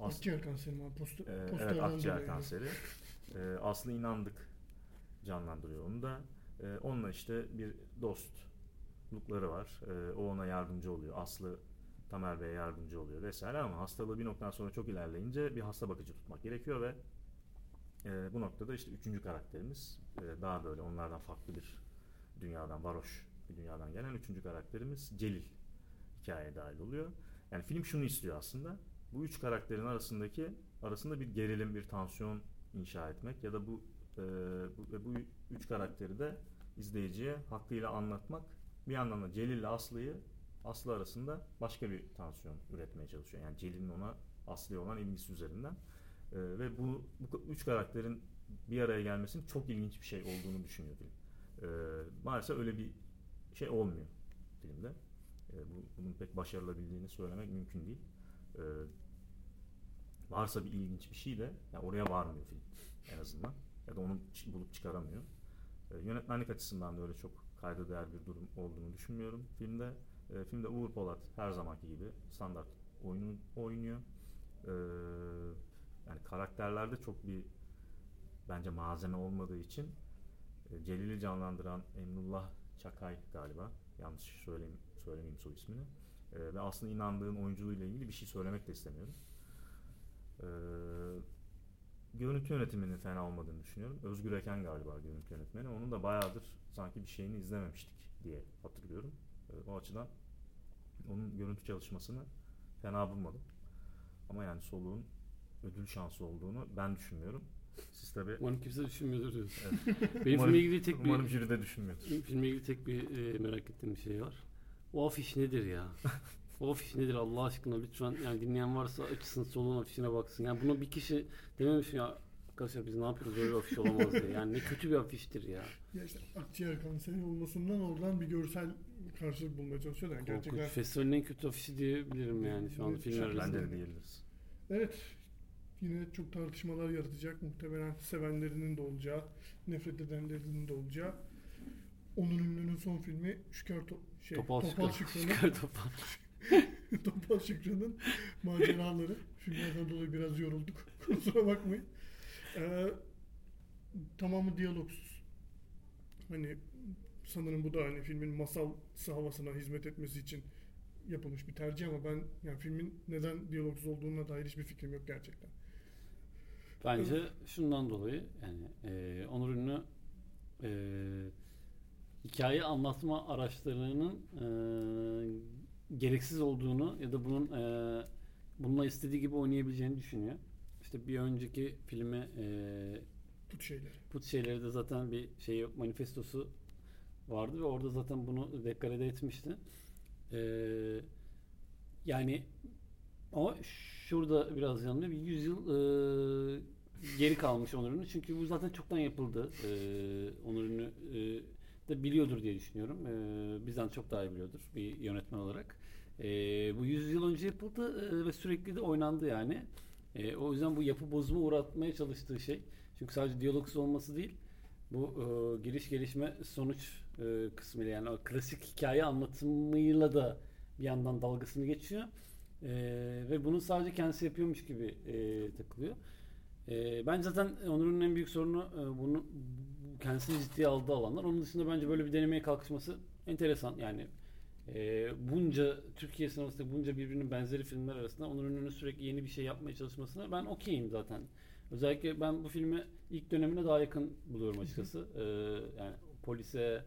As- akciğer kanseri mi? Post- e, evet akciğer kanseri. e, Aslı inandık canlandırıyor onu da. E, onunla işte bir dostlukları var. E, o ona yardımcı oluyor. Aslı Tamer Bey'e yardımcı oluyor vesaire ama hastalığı bir noktadan sonra çok ilerleyince bir hasta bakıcı tutmak gerekiyor ve e, bu noktada işte üçüncü karakterimiz e, daha böyle onlardan farklı bir dünyadan, varoş bir dünyadan gelen üçüncü karakterimiz Celil hikayeye dahil oluyor. Yani film şunu istiyor aslında. Bu üç karakterin arasındaki arasında bir gerilim, bir tansiyon inşa etmek ya da bu e, bu, bu üç karakteri de izleyiciye hakkıyla anlatmak. Bir yandan da Celil ile Aslı'yı Aslı arasında başka bir tansiyon üretmeye çalışıyor. Yani Celil'in ona Aslı'ya olan ilgisi üzerinden. E, ve bu, bu üç karakterin bir araya gelmesinin çok ilginç bir şey olduğunu düşünüyor film. E, maalesef öyle bir şey olmuyor filmde. E, bu, bunun pek başarılabildiğini söylemek mümkün değil. E, varsa bir ilginç bir şey de yani oraya varmıyor film en azından. Ya da onu bulup çıkaramıyor. E, yönetmenlik açısından da öyle çok kayda değer bir durum olduğunu düşünmüyorum filmde. E, filmde Uğur Polat her zamanki gibi standart oyunu oynuyor. E, yani karakterlerde çok bir bence malzeme olmadığı için e, Celil'i canlandıran Emrullah Çakay galiba yanlış söyleyeyim, söylemeyeyim soy ismini e, ve aslında inandığım oyunculuğuyla ilgili bir şey söylemek de istemiyorum. E, görüntü yönetiminin fena olmadığını düşünüyorum. Özgür Eken galiba görüntü yönetmeni. Onun da bayağıdır sanki bir şeyini izlememiştik diye hatırlıyorum. O açıdan onun görüntü çalışmasını fena bulmadım. Ama yani soluğun ödül şansı olduğunu ben düşünmüyorum. Siz tabii Umarım kimse düşünmüyordur diyorsun. Evet. Benim Umarım- filmle ilgili tek bir umarım jüride düşünmüyordur. Benim filmle ilgili tek bir e, merak ettiğim bir şey var. O afiş nedir ya? o afiş nedir Allah aşkına lütfen yani dinleyen varsa açsın solun afişine baksın. Yani bunu bir kişi dememiş mi ya arkadaşlar biz ne yapıyoruz böyle afiş olamaz diye. Yani ne kötü bir afiştir ya. Ya işte akciğer kanseri olmasından oradan bir görsel karşılık bulmaya çalışıyorlar. Yani Korkunç. gerçekten Festivalin en kötü afişi diyebilirim yani şu an Evet, filmler arasında. Bence de diyebiliriz. Evet. Yine çok tartışmalar yaratacak. Muhtemelen sevenlerinin de olacağı, nefret edenlerinin de olacağı. Onur Ünlü'nün son filmi Şükür to- şey, Topal, Topal. Şükrü'nün Şükür Topal. Topal Şükrü'nün maceraları. Filmlerden dolayı biraz yorulduk. Kusura bakmayın. Ee, tamamı diyalogsuz. Hani sanırım bu da hani filmin masal havasına hizmet etmesi için yapılmış bir tercih ama ben yani filmin neden diyalogsuz olduğuna dair hiçbir fikrim yok gerçekten. Bence şundan dolayı yani e, Onur Ünlü e, hikaye anlatma araçlarının e, gereksiz olduğunu ya da bunun e, bununla istediği gibi oynayabileceğini düşünüyor. İşte bir önceki filmi e, Tut şeyleri. Put şeyleri de zaten bir şey manifestosu vardı ve orada zaten bunu deklare etmişti. Ee, yani ama şurada biraz yanılıyor. Bir 100 yıl e, geri kalmış Onur Ünlü. Çünkü bu zaten çoktan yapıldı. Ee, Onur Ünlü e, de biliyordur diye düşünüyorum. Ee, bizden çok daha iyi biliyordur bir yönetmen olarak. Ee, bu 100 yıl önce yapıldı e, ve sürekli de oynandı yani. E, o yüzden bu yapı bozuma uğratmaya çalıştığı şey. Çünkü sadece diyalogsuz olması değil. Bu e, giriş gelişme sonuç e, kısmıyla yani o klasik hikaye anlatımıyla da bir yandan dalgasını geçiyor. E, ve bunu sadece kendisi yapıyormuş gibi e, takılıyor. E, bence zaten Onur'un en büyük sorunu e, bunu bu kendisini ciddiye aldığı alanlar. Onun dışında bence böyle bir denemeye kalkışması enteresan. Yani e, bunca Türkiye sinemasında bunca birbirinin benzeri filmler arasında Onur Ünlü'nün sürekli yeni bir şey yapmaya çalışmasına ben okeyim zaten. Özellikle ben bu filmi ilk dönemine daha yakın buluyorum açıkçası. Ee, yani polise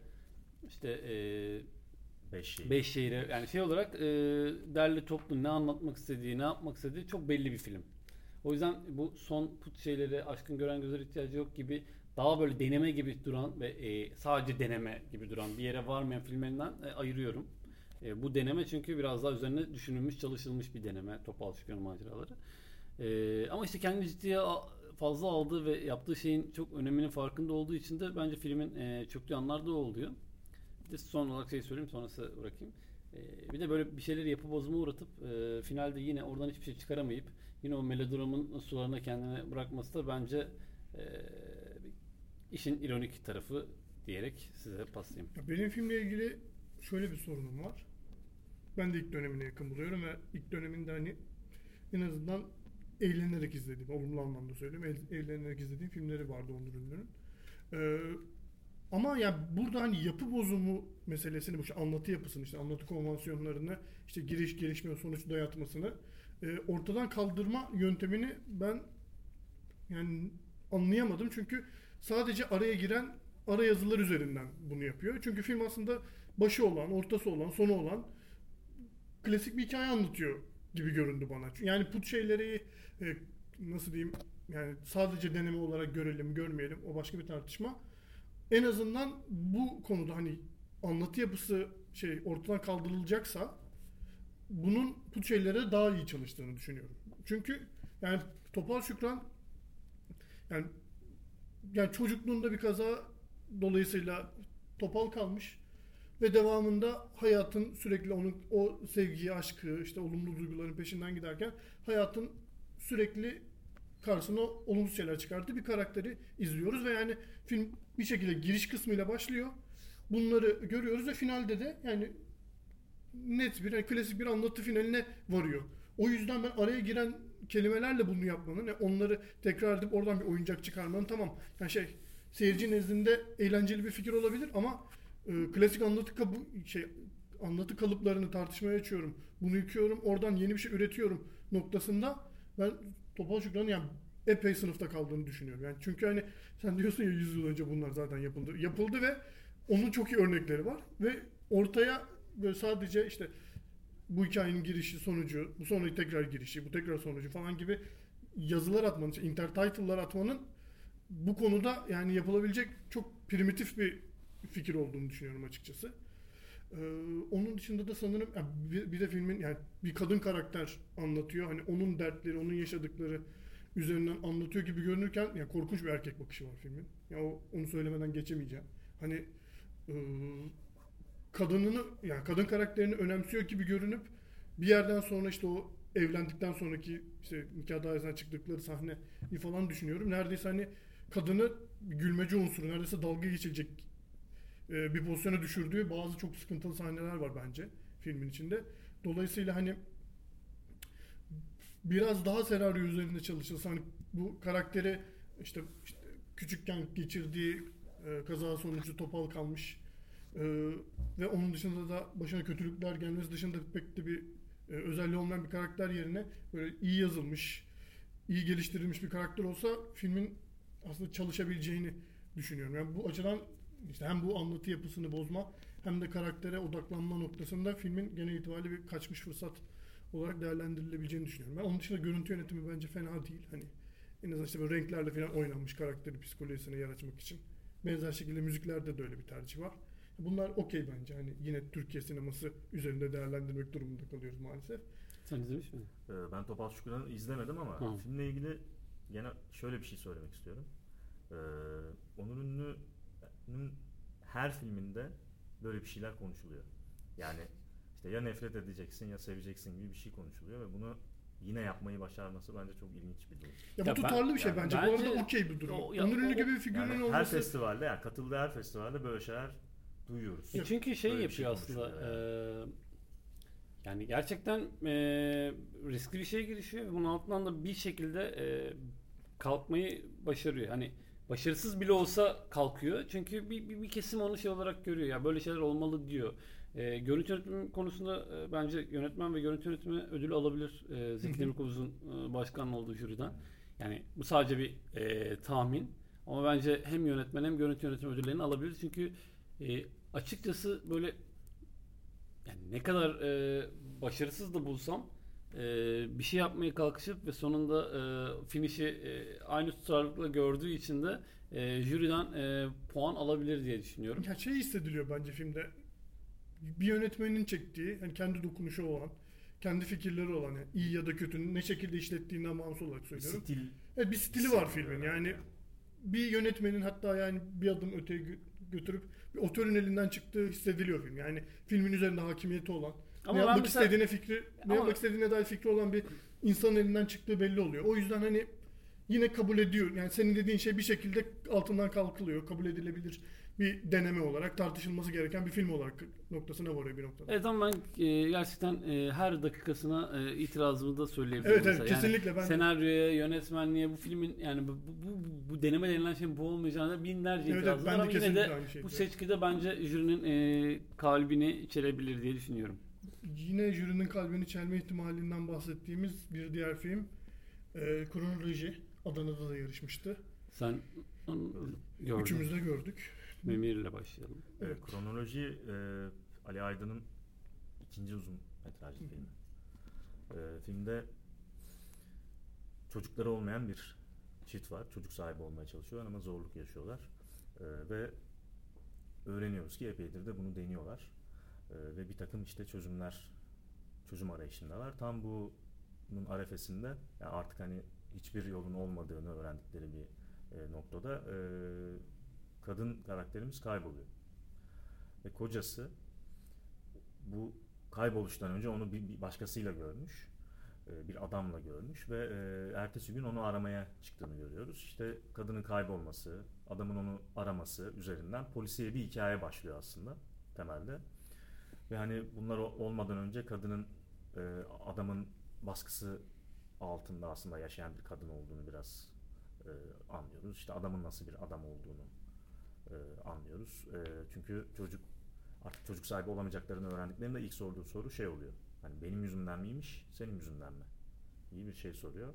işte e, Beş şey. beş şehire yani şey olarak e, derli toplu ne anlatmak istediği, ne yapmak istediği çok belli bir film. O yüzden bu son put şeyleri aşkın gören gözler ihtiyacı yok gibi daha böyle deneme gibi duran ve e, sadece deneme gibi duran bir yere varmayan filmlerinden e, ayırıyorum. E, bu deneme çünkü biraz daha üzerine düşünülmüş, çalışılmış bir deneme. Topal Şükran maceraları. E, ama işte kendi ciddiye fazla aldığı ve yaptığı şeyin çok öneminin farkında olduğu için de bence filmin e, çöktüğü anlar da o oluyor. Bir de son olarak şey söyleyeyim sonrası bırakayım. E, bir de böyle bir şeyleri yapı bozuma uğratıp e, finalde yine oradan hiçbir şey çıkaramayıp yine o melodramın sularına kendini bırakması da bence e, işin ironik tarafı diyerek size paslayayım. Ya benim filmle ilgili şöyle bir sorunum var. Ben de ilk dönemine yakın buluyorum ve ilk döneminde hani en azından eğlenerek izlediğim, olumlu anlamda söylüyorum, eğ- eğlenerek izlediğim filmleri vardı Onur Ünlü'nün. Ee, ama ya burada hani yapı bozumu meselesini, bu işte anlatı yapısını, işte anlatı konvansiyonlarını, işte giriş, gelişme, sonuç dayatmasını e, ortadan kaldırma yöntemini ben yani anlayamadım. Çünkü sadece araya giren ara yazılar üzerinden bunu yapıyor. Çünkü film aslında başı olan, ortası olan, sonu olan klasik bir hikaye anlatıyor gibi göründü bana. Yani put şeyleri e, nasıl diyeyim yani sadece deneme olarak görelim, görmeyelim o başka bir tartışma. En azından bu konuda hani anlatı yapısı şey ortadan kaldırılacaksa bunun put şeylere daha iyi çalıştığını düşünüyorum. Çünkü yani Topal Şükran yani yani çocukluğunda bir kaza dolayısıyla topal kalmış ve devamında hayatın sürekli onun o sevgiyi, aşkı, işte olumlu duyguların peşinden giderken hayatın sürekli karşısına olumsuz şeyler çıkarttığı bir karakteri izliyoruz ve yani film bir şekilde giriş kısmıyla başlıyor. Bunları görüyoruz ve finalde de yani net bir yani klasik bir anlatı finaline varıyor. O yüzden ben araya giren kelimelerle bunu yapmanın, yani onları tekrar edip oradan bir oyuncak çıkarmanın tamam. Yani şey seyirci nezdinde eğlenceli bir fikir olabilir ama e, klasik anlatı kabı, şey anlatı kalıplarını tartışmaya açıyorum. Bunu yıkıyorum, oradan yeni bir şey üretiyorum noktasında ben Topal Şükran'ı yani epey sınıfta kaldığını düşünüyorum. Yani çünkü hani sen diyorsun ya 100 yıl önce bunlar zaten yapıldı. Yapıldı ve onun çok iyi örnekleri var ve ortaya böyle sadece işte bu hikayenin girişi, sonucu, bu sonra tekrar girişi, bu tekrar sonucu falan gibi yazılar atmanın, işte intertitle'lar atmanın bu konuda yani yapılabilecek çok primitif bir fikir olduğunu düşünüyorum açıkçası. Ee, onun dışında da sanırım yani bir, bir de filmin yani bir kadın karakter anlatıyor. Hani onun dertleri, onun yaşadıkları üzerinden anlatıyor gibi görünürken yani korkunç bir erkek bakışı var filmin. Ya o, onu söylemeden geçemeyeceğim. Hani e, kadınını yani kadın karakterini önemsiyor gibi görünüp bir yerden sonra işte o evlendikten sonraki işte nikah dairesinden çıktıkları sahneyi falan düşünüyorum. Neredeyse hani kadını gülmece unsuru, neredeyse dalga geçilecek e, bir pozisyona düşürdüğü bazı çok sıkıntılı sahneler var bence filmin içinde. Dolayısıyla hani biraz daha senaryo üzerinde çalışılsa hani bu karakteri işte, işte küçükken geçirdiği e, kaza sonucu topal kalmış e, ve onun dışında da başına kötülükler gelmesi dışında pek de bir e, özelliği olmayan bir karakter yerine böyle iyi yazılmış, iyi geliştirilmiş bir karakter olsa filmin aslında çalışabileceğini düşünüyorum. Yani bu açıdan işte hem bu anlatı yapısını bozma hem de karaktere odaklanma noktasında filmin genel itibariyle bir kaçmış fırsat olarak değerlendirilebileceğini düşünüyorum. Ben onun dışında görüntü yönetimi bence fena değil. Hani en azından işte böyle renklerle falan oynanmış karakteri psikolojisine yer açmak için. Benzer şekilde müziklerde de öyle bir tercih var. Bunlar okey bence. Hani yine Türkiye sineması üzerinde değerlendirmek durumunda kalıyoruz maalesef. Sen izlemiş miydin? Ee, Ben Topal Şükür'ü izlemedim ama Hı. filmle ilgili gene şöyle bir şey söylemek istiyorum. Ee, Onur Ünlü'nün her filminde böyle bir şeyler konuşuluyor. Yani işte ya nefret edeceksin ya seveceksin gibi bir şey konuşuluyor ve bunu yine yapmayı başarması bence çok ilginç bir durum. Ya bu Ya ben- tutarlı bir şey yani bence. Bu bence arada okey bir durum. Onur Ünlü gibi bir figürün Yani her olması festivalde yani katıldığı her festivalde böyle şeyler duyuyoruz. E çünkü şey Böyle yapıyor şey aslında. konuşuluyor eee, yani gerçekten eee, riskli bir şeye girişiyor ve bunun altından da bir şekilde eee, kalkmayı başarıyor. Hani başarısız bile olsa kalkıyor. Çünkü bir, bir, bir kesim onu şey olarak görüyor. Ya böyle şeyler olmalı diyor. Eee görüntü yönetimi konusunda eee, bence yönetmen ve görüntü yönetimi ödülü alabilir. Eee Zeki. Demirkubuz'un eee, başkanı olduğu jüriden. Yani bu sadece bir eee, tahmin. Ama bence hem yönetmen hem görüntü yönetimi ödüllerini alabilir. Çünkü e, açıkçası böyle yani ne kadar e, başarısız da bulsam e, bir şey yapmaya kalkışıp ve sonunda e, finişi e, aynı tutarlılıkla gördüğü için de e, jüriden e, puan alabilir diye düşünüyorum. ya şey hissediliyor bence filmde. Bir yönetmenin çektiği, hani kendi dokunuşu olan, kendi fikirleri olan, yani iyi ya da kötünün ne şekilde işlettiğinden bağımsız olarak söylüyorum. Stil Evet bir stili var filmin. Yani bir yönetmenin hatta yani bir adım öteye gö- götürüp bir otörün elinden çıktığı hissediliyor film. Yani filmin üzerinde hakimiyeti olan, Ama ne yapmak mesela- istediğine fikri, ne Ama- yapmak istediğine dair fikri olan bir insanın elinden çıktığı belli oluyor. O yüzden hani yine kabul ediyor. Yani senin dediğin şey bir şekilde altından kalkılıyor. Kabul edilebilir bir deneme olarak tartışılması gereken bir film olarak noktasına varıyor bir noktada. Evet ama ben e, gerçekten e, her dakikasına e, itirazımı da söyleyebilirim. Evet, evet, mesela. Yani kesinlikle ben senaryoya, yönetmenliğe, bu filmin yani bu, bu, bu, bu deneme denilen şeyin bu olmayacağına binlerce Evet, itirazım evet, var ama yine kesinlikle de bu seçkide bence jürinin e, kalbini içerebilir diye düşünüyorum. Yine jürinin kalbini çelme ihtimalinden bahsettiğimiz bir diğer film e, Kronoloji. Adana'da da yarışmıştı. Sen onu gördün. Üçümüz de gördük. Memir'le başlayalım. Evet. Kronoloji e, Ali Aydın'ın ikinci uzun metrajlı filmi. Ee, filmde çocukları olmayan bir çift var. Çocuk sahibi olmaya çalışıyorlar ama zorluk yaşıyorlar. Ee, ve öğreniyoruz ki epeydir de bunu deniyorlar. Ee, ve bir takım işte çözümler, çözüm arayışındalar. Tam bu bunun arefesinde yani artık hani hiçbir yolun olmadığını öğrendikleri bir e, noktada e, kadın karakterimiz kayboluyor. Ve kocası bu kayboluştan önce onu bir, bir başkasıyla görmüş. e, Bir adamla görmüş ve e, ertesi gün onu aramaya çıktığını görüyoruz. İşte kadının kaybolması, adamın onu araması üzerinden polisiye bir hikaye başlıyor aslında temelde. Ve hani bunlar olmadan önce kadının e, adamın baskısı altında aslında yaşayan bir kadın olduğunu biraz e, anlıyoruz. İşte adamın nasıl bir adam olduğunu e, anlıyoruz. E, çünkü çocuk artık çocuk sahibi olamayacaklarını öğrendiklerinde ilk sorduğu soru şey oluyor. Hani benim yüzümden miymiş, senin yüzünden mi? İyi bir şey soruyor.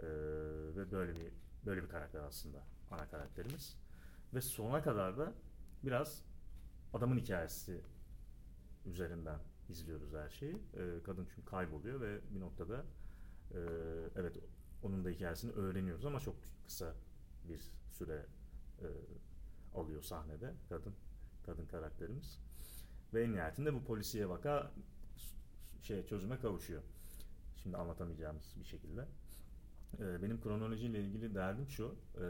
Ee, ve böyle bir böyle bir karakter aslında ana karakterimiz. Ve sona kadar da biraz adamın hikayesi üzerinden izliyoruz her şeyi. Ee, kadın çünkü kayboluyor ve bir noktada e, evet onun da hikayesini öğreniyoruz ama çok kısa bir süre e, alıyor sahnede kadın kadın karakterimiz. Ve en nihayetinde bu polisiye vaka şey çözüme kavuşuyor. Şimdi anlatamayacağımız bir şekilde. Ee, benim kronolojiyle ilgili derdim şu. E,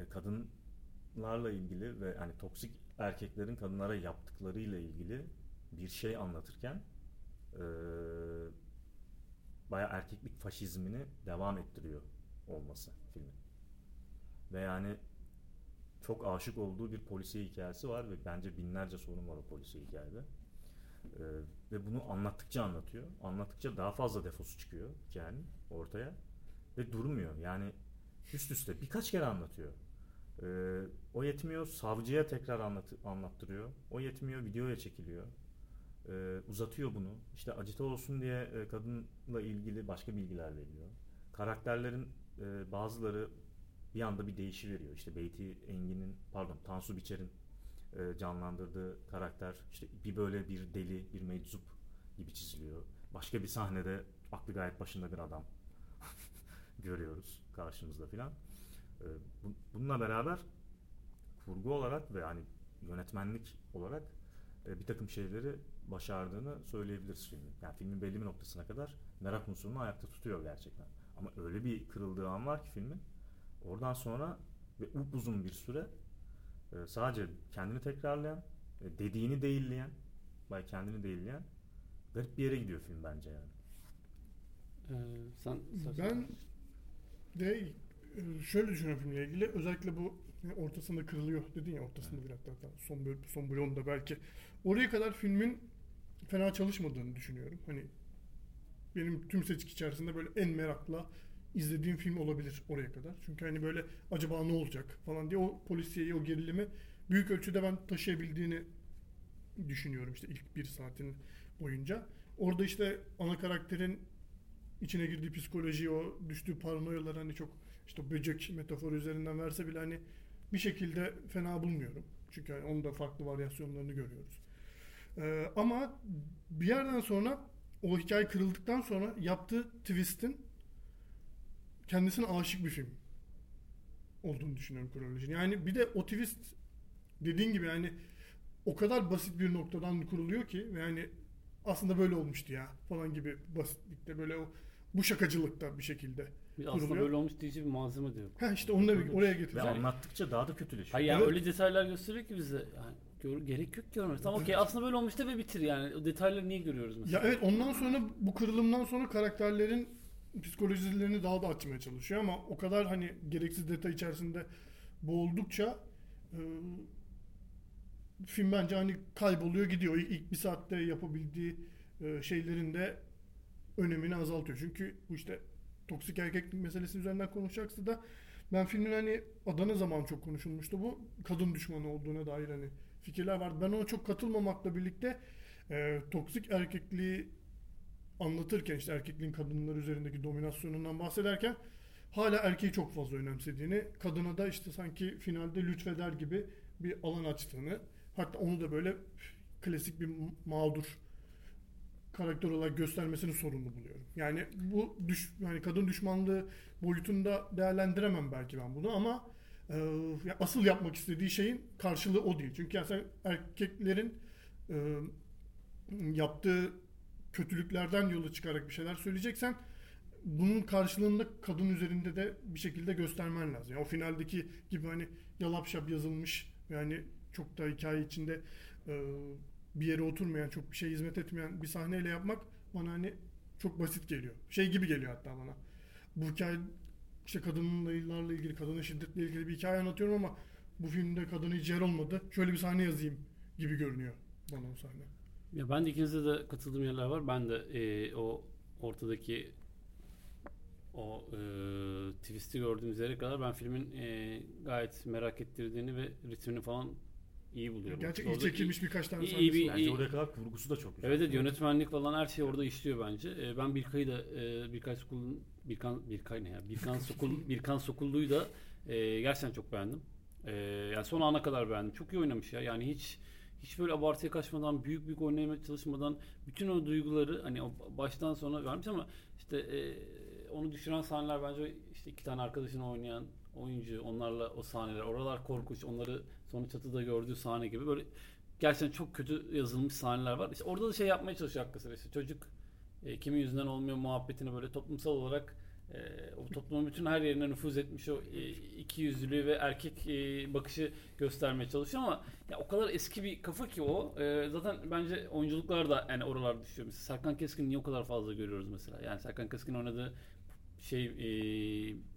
e, kadınlarla ilgili ve hani toksik erkeklerin kadınlara yaptıklarıyla ilgili bir şey anlatırken e, baya erkeklik faşizmini devam ettiriyor olması filmin. Ve yani çok aşık olduğu bir polisiye hikayesi var ve bence binlerce sorun var o polisiye hikayede. Ee, ve bunu anlattıkça anlatıyor. Anlattıkça daha fazla defosu çıkıyor hikayenin ortaya. Ve durmuyor. Yani üst üste birkaç kere anlatıyor. Ee, o yetmiyor savcıya tekrar anlat anlattırıyor. O yetmiyor videoya çekiliyor. Ee, uzatıyor bunu. İşte acite olsun diye e, kadınla ilgili başka bilgiler veriyor. Karakterlerin e, bazıları bir anda bir değişi veriyor. İşte Beyti Engin'in pardon Tansu Biçer'in e, canlandırdığı karakter işte bir böyle bir deli, bir meczup gibi çiziliyor. Başka bir sahnede aklı gayet başında bir adam görüyoruz karşımızda filan. E, bu, bununla beraber kurgu olarak ve hani yönetmenlik olarak e, bir takım şeyleri başardığını söyleyebiliriz filmin. Yani filmin belli bir noktasına kadar merak unsurunu ayakta tutuyor gerçekten. Ama öyle bir kırıldığı an var ki filmin. Oradan sonra ve upuzun bir süre e, sadece kendini tekrarlayan, e, dediğini değilleyen, bay kendini değilleyen garip bir yere gidiyor film bence yani. Ee, sen, sen Ben de şöyle düşünüyorum filmle ilgili. Özellikle bu ortasında kırılıyor dedin ya ortasında bir hatta hatta son bölüm, son bölümde belki. Oraya kadar filmin fena çalışmadığını düşünüyorum. Hani benim tüm seçki içerisinde böyle en merakla izlediğim film olabilir oraya kadar. Çünkü hani böyle acaba ne olacak falan diye o polisiyeyi, o gerilimi büyük ölçüde ben taşıyabildiğini düşünüyorum işte ilk bir saatin boyunca. Orada işte ana karakterin içine girdiği psikoloji, o düştüğü paranoyalar hani çok işte böcek metaforu üzerinden verse bile hani bir şekilde fena bulmuyorum. Çünkü hani onun da farklı varyasyonlarını görüyoruz. Ee, ama bir yerden sonra o hikaye kırıldıktan sonra yaptığı twist'in kendisine aşık bir film olduğunu düşünüyorum kronolojinin. Yani bir de o twist dediğin gibi yani o kadar basit bir noktadan kuruluyor ki yani aslında böyle olmuştu ya falan gibi basitlikte böyle o bu şakacılıkta bir şekilde aslında böyle olmuş diyecek bir malzeme de yok. Ha işte onu da bir oraya Ve getireceğim. anlattıkça daha da kötüleşiyor. Hayır yani Evet. öyle detaylar gösteriyor ki bize. Yani gör- gerek yok görmesi. Tamam okey aslında böyle olmuş da ve bitir yani. O detayları niye görüyoruz mesela? Ya evet ondan sonra bu kırılımdan sonra karakterlerin psikolojilerini daha da açmaya çalışıyor ama o kadar hani gereksiz detay içerisinde boğuldukça e, film bence hani kayboluyor gidiyor. İlk, ilk bir saatte yapabildiği e, şeylerin de önemini azaltıyor. Çünkü bu işte toksik erkeklik meselesi üzerinden konuşacaksa da ben filmin hani Adana zaman çok konuşulmuştu bu kadın düşmanı olduğuna dair hani fikirler vardı. Ben ona çok katılmamakla birlikte e, toksik erkekliği anlatırken işte erkekliğin kadınlar üzerindeki dominasyonundan bahsederken hala erkeği çok fazla önemsediğini, kadına da işte sanki finalde lütfeder gibi bir alan açtığını, hatta onu da böyle klasik bir mağdur karakter olarak göstermesini sorumlu buluyorum. Yani bu düş, yani kadın düşmanlığı boyutunda değerlendiremem belki ben bunu ama e, ya asıl yapmak istediği şeyin karşılığı o değil. Çünkü yani sen erkeklerin e, yaptığı kötülüklerden yola çıkarak bir şeyler söyleyeceksen bunun karşılığında kadın üzerinde de bir şekilde göstermen lazım. Yani o finaldeki gibi hani yalap şap yazılmış yani çok da hikaye içinde e, bir yere oturmayan, çok bir şey hizmet etmeyen bir sahneyle yapmak bana hani çok basit geliyor. Şey gibi geliyor hatta bana. Bu hikaye işte kadınlarla ilgili, kadının şiddetle ilgili bir hikaye anlatıyorum ama bu filmde kadın hiç yer olmadı. Şöyle bir sahne yazayım gibi görünüyor bana o sahne. Ya ben de ikinizde de katıldığım yerler var. Ben de e, o ortadaki o e, twist'i gördüğümüz yere kadar ben filmin e, gayet merak ettirdiğini ve ritmini falan iyi buluyorum. Gerçi iyi çekilmiş birkaç tane iyi- sahnesi iyi bir- var. Bence İyi. oraya kadar kurgusu da çok güzel. Evet, evet yönetmenlik falan her şey orada işliyor bence. Ee, ben Birkay'ı da e, Birkay Sokul'un Birkan Birkay ne ya? Birkan Sokul Birkan Sokullu'yu da e, gerçekten çok beğendim. E, yani son ana kadar beğendim. Çok iyi oynamış ya. Yani hiç hiç böyle abartıya kaçmadan, büyük büyük oynamaya çalışmadan bütün o duyguları hani o baştan sona vermiş ama işte e, onu düşüren sahneler bence işte iki tane arkadaşını oynayan oyuncu, onlarla o sahneler, oralar korkunç, onları sonra çatıda gördüğü sahne gibi böyle gerçekten çok kötü yazılmış sahneler var. İşte orada da şey yapmaya çalışıyor sıra. İşte çocuk e, kimin yüzünden olmuyor muhabbetini böyle toplumsal olarak e, o toplumun bütün her yerine nüfuz etmiş o e, iki yüzlülüğü ve erkek e, bakışı göstermeye çalışıyor ama ya o kadar eski bir kafa ki o. E, zaten bence oyunculuklar da yani oralarda düşüyor. Mesela Serkan Keskin niye o kadar fazla görüyoruz mesela? Yani Serkan Keskin oynadığı şey e,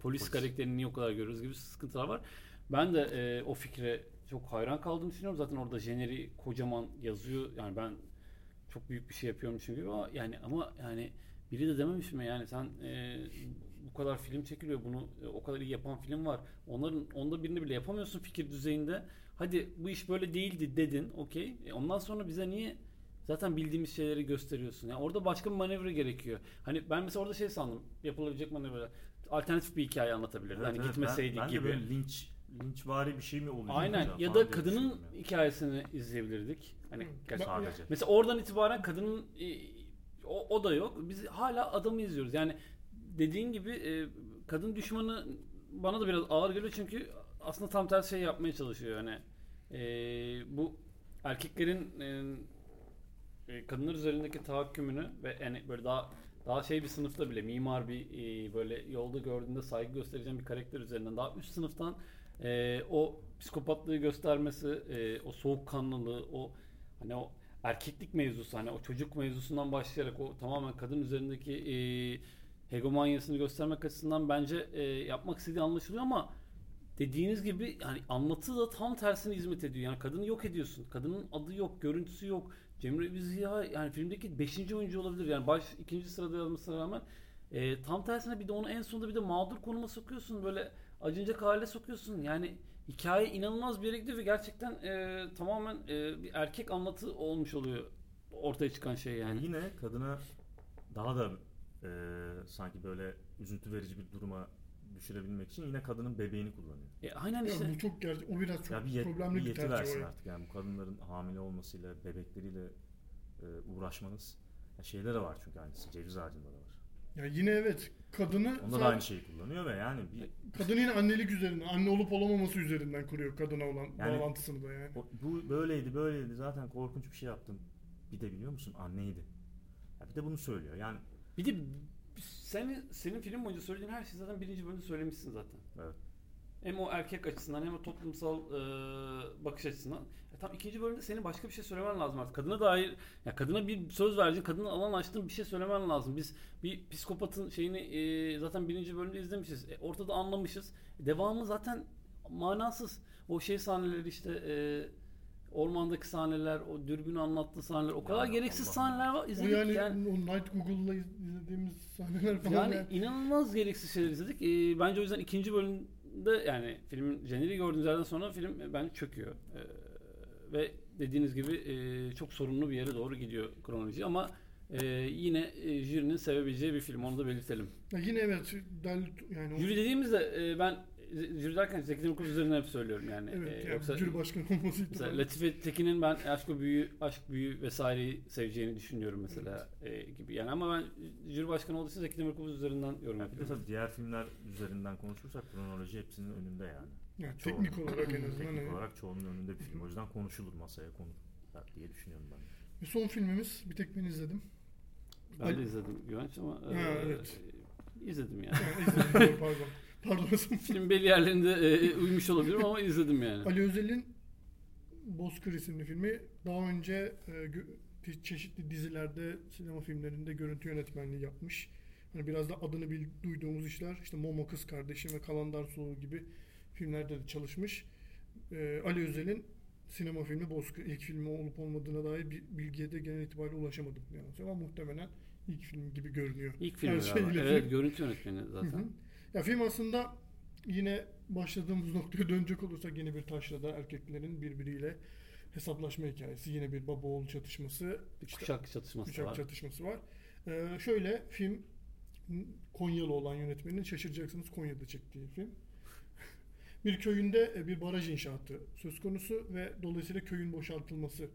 polis, Polis. karakterini niye o kadar görüyoruz gibi sıkıntılar var. Ben de e, o fikre çok hayran kaldığımı düşünüyorum. Zaten orada jeneri kocaman yazıyor. Yani ben çok büyük bir şey yapıyormuşum gibi ama yani ama yani biri de dememiş mi yani sen e, bu kadar film çekiliyor bunu e, o kadar iyi yapan film var. Onların onda birini bile yapamıyorsun fikir düzeyinde. Hadi bu iş böyle değildi dedin. Okey. E, ondan sonra bize niye zaten bildiğimiz şeyleri gösteriyorsun. Yani orada başka bir manevra gerekiyor. Hani ben mesela orada şey sandım. Yapılabilecek manevra. Alternatif bir hikaye anlatabilirdi. Evet, hani evet, gitmeseydik ben, ben gibi. de böyle linç linçvari bir şey mi olacak? Aynen acaba ya da kadının hikayesini izleyebilirdik. Hani Sadece. mesela oradan itibaren kadının e, o, o da yok. Biz hala adamı izliyoruz. Yani dediğin gibi e, kadın düşmanı bana da biraz ağır geliyor çünkü aslında tam tersi şey yapmaya çalışıyor. Yani e, bu erkeklerin e, e, kadınlar üzerindeki tahakkümünü ve yani böyle daha daha şey bir sınıfta bile mimar bir e, böyle yolda gördüğünde saygı göstereceğim bir karakter üzerinden daha üst sınıftan e, o psikopatlığı göstermesi, e, o soğukkanlılığı, o hani o erkeklik mevzusu hani o çocuk mevzusundan başlayarak o tamamen kadın üzerindeki e, hegemonyasını göstermek açısından bence e, yapmak istediği anlaşılıyor ama dediğiniz gibi yani anlatı da tam tersine hizmet ediyor. Yani kadını yok ediyorsun. Kadının adı yok, görüntüsü yok. Cemre Ziya yani filmdeki 5. oyuncu olabilir. Yani baş ikinci sırada yazmasına rağmen e, tam tersine bir de onu en sonunda bir de mağdur konuma sokuyorsun. Böyle acınacak hale sokuyorsun. Yani hikaye inanılmaz bir yere gidiyor ve gerçekten e, tamamen e, bir erkek anlatı olmuş oluyor ortaya çıkan şey yani. Yine kadına daha da e, sanki böyle üzüntü verici bir duruma düşürebilmek için yine kadının bebeğini kullanıyor. E, aynen Ya işte. bu çok gerçek. O biraz çok Ya bir, yet, problemli bir bir, yeti tercih versin o. artık yani bu kadınların hamile olmasıyla bebekleriyle e, uğraşmanız ya şeyde de var çünkü aynısı ceviz ağacında da var. Ya yine evet kadını Onda da aynı şeyi kullanıyor ve yani bir, kadın yine annelik üzerinden, anne olup olamaması üzerinden kuruyor kadına olan Yani- bağlantısını da yani. o- bu böyleydi böyleydi zaten korkunç bir şey yaptın. Bir de biliyor musun anneydi. Ya bir de bunu söylüyor yani Bir de senin, senin film boyunca söylediğin her şeyi zaten birinci bölümde söylemişsin zaten. Evet. Hem o erkek açısından hem o toplumsal e, bakış açısından. Ya tam ikinci bölümde senin başka bir şey söylemen lazım artık. Kadına dair, ya kadına bir söz vereceksin, kadına alan açtığın bir şey söylemen lazım. Biz bir psikopatın şeyini e, zaten birinci bölümde izlemişiz. E, ortada anlamışız. Devamı zaten manasız. O şey sahneleri işte e, ormandaki sahneler, o dürbünü anlattığı sahneler, o kadar Ya gereksiz Allah'ım. sahneler var. O İzledik yani, yani. o Night Google'la iz- izlediğimiz sahneler falan Yani yani. inanılmaz gereksiz şeyler izledik. Ee, bence o yüzden ikinci bölümde yani filmin jeneri gördüğünüz yerden sonra film e, bence çöküyor. Ee, ve dediğiniz gibi e, çok sorunlu bir yere doğru gidiyor kronoloji ama e, yine e, jürinin sevebileceği bir film onu da belirtelim. Ya yine evet del, yani o- Jüri dediğimizde e, ben jüri derken Zeki Demirkubuz üzerinden hep söylüyorum yani. evet E, yani yoksa jüri başkanı olması itibariyle. Latife Tekin'in ben aşk büyü, aşk büyü vesaireyi seveceğini düşünüyorum mesela e, gibi. Yani ama ben jüri başkanı olduğu için Zeki Demirkubuz üzerinden yorum bir yapıyorum. tabii diğer filmler üzerinden konuşursak kronoloji hepsinin önünde yani. Yani teknik olarak en azından Teknik evet. olarak çoğunun önünde bir film. O yüzden konuşulur masaya konur diye düşünüyorum ben. Ve son filmimiz bir tek ben izledim. Ben Ali- de izledim Güvenç ama Ha, e, evet. izledim yani. Yani izledim pardon. Pardon. Film belli yerlerinde e, uymuş olabilirim ama izledim yani. Ali Özel'in Bozkır isimli filmi daha önce e, çeşitli dizilerde, sinema filmlerinde görüntü yönetmenliği yapmış. Hani biraz da adını bil, duyduğumuz işler işte Momo Kız Kardeşim ve Kalandar Soğuğu gibi filmlerde de çalışmış. E, Ali Özel'in sinema filmi Bozkır ilk filmi olup olmadığına dair bir bilgiye de genel itibariyle ulaşamadım. Yani. Ama muhtemelen ilk film gibi görünüyor. İlk filmi Her şeyle Evet film. görüntü yönetmeni Hı hı. Ya film aslında yine başladığımız noktaya dönecek olursak yine bir taşrada erkeklerin birbiriyle hesaplaşma hikayesi. Yine bir baba oğul çatışması. İşte kuşak çatışması kuşak var. çatışması var. Ee, şöyle film Konyalı olan yönetmenin şaşıracaksınız Konya'da çektiği film. bir köyünde e, bir baraj inşaatı söz konusu ve dolayısıyla köyün boşaltılması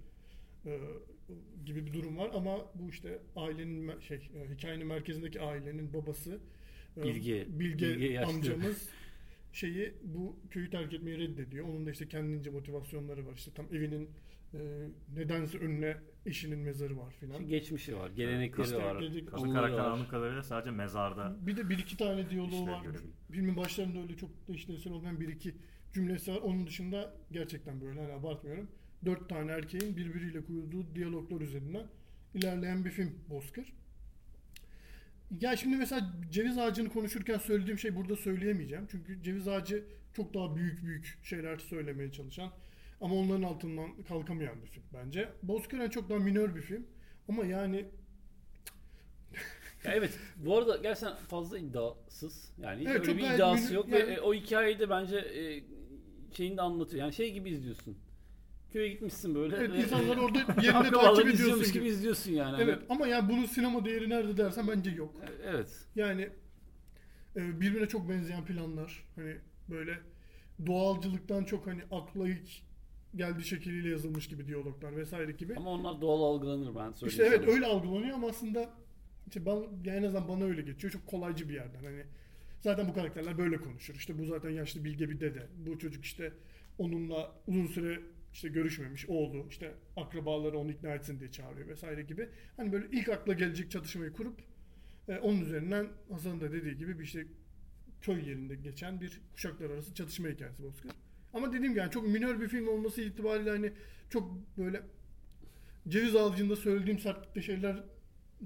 e, gibi bir durum var ama bu işte ailenin şey e, hikayenin merkezindeki ailenin babası Bilge- Bilge, Bilge yaşlı. amcamız şeyi bu köyü terk etmeyi reddediyor. Onun da işte kendince motivasyonları var. İşte tam evinin e, nedense önüne eşinin mezarı var filan. İşte geçmişi var, gelenekleri İşte var. onları karakter kadarıyla sadece mezarda Bir de bir iki tane diyaloğu var. Filmin başlarında öyle çok da işlevsel olmayan bir iki cümlesi var. Onun dışında gerçekten böyle hani abartmıyorum. Dört tane erkeğin birbiriyle kurduğu diyaloglar üzerinden ilerleyen bir film Bozkır. Ya şimdi mesela ceviz ağacını konuşurken söylediğim şey burada söyleyemeyeceğim. Çünkü ceviz ağacı çok daha büyük büyük şeyler söylemeye çalışan ama onların altından kalkamayan bir film bence. Bozkır çok daha minör bir film. Ama yani Ya evet, bu arada gerçekten fazla iddiasız. Yani Evet, öyle bir iddiası yok yani- ve o hikayeyi de bence e, şeyini de anlatıyor. Yani şey gibi izliyorsun. Köye gitmişsin böyle. evet, ve- insanlar orada yerinde takip ediyorsun gibi. gibi izliyorsun yani. Evet ama yani bunun sinema değeri nerede dersen bence yok. Hani- Evet. Yani e, birbirine çok benzeyen planlar. Hani böyle doğalcılıktan çok hani akla ilk geldiği şekliyle yazılmış gibi diyaloglar vesaire gibi. Ama onlar doğal algılanır ben söyleyeyim. işte evet sana. öyle algılanıyor ama aslında işte ben, yani en azından bana öyle geçiyor. Çok kolaycı bir yerden. Hani zaten bu karakterler böyle konuşur. İşte bu zaten yaşlı bilge bir dede. Bu çocuk işte onunla uzun süre işte görüşmemiş oğlu işte akrabaları onu ikna etsin diye çağırıyor vesaire gibi. Hani böyle ilk akla gelecek çatışmayı kurup e, onun üzerinden Hasan'ın da dediği gibi bir işte köy yerinde geçen bir kuşaklar arası çatışma hikayesi Bozkır. Ama dediğim gibi yani çok minör bir film olması itibariyle hani çok böyle ceviz ağacında söylediğim sertlikte şeyler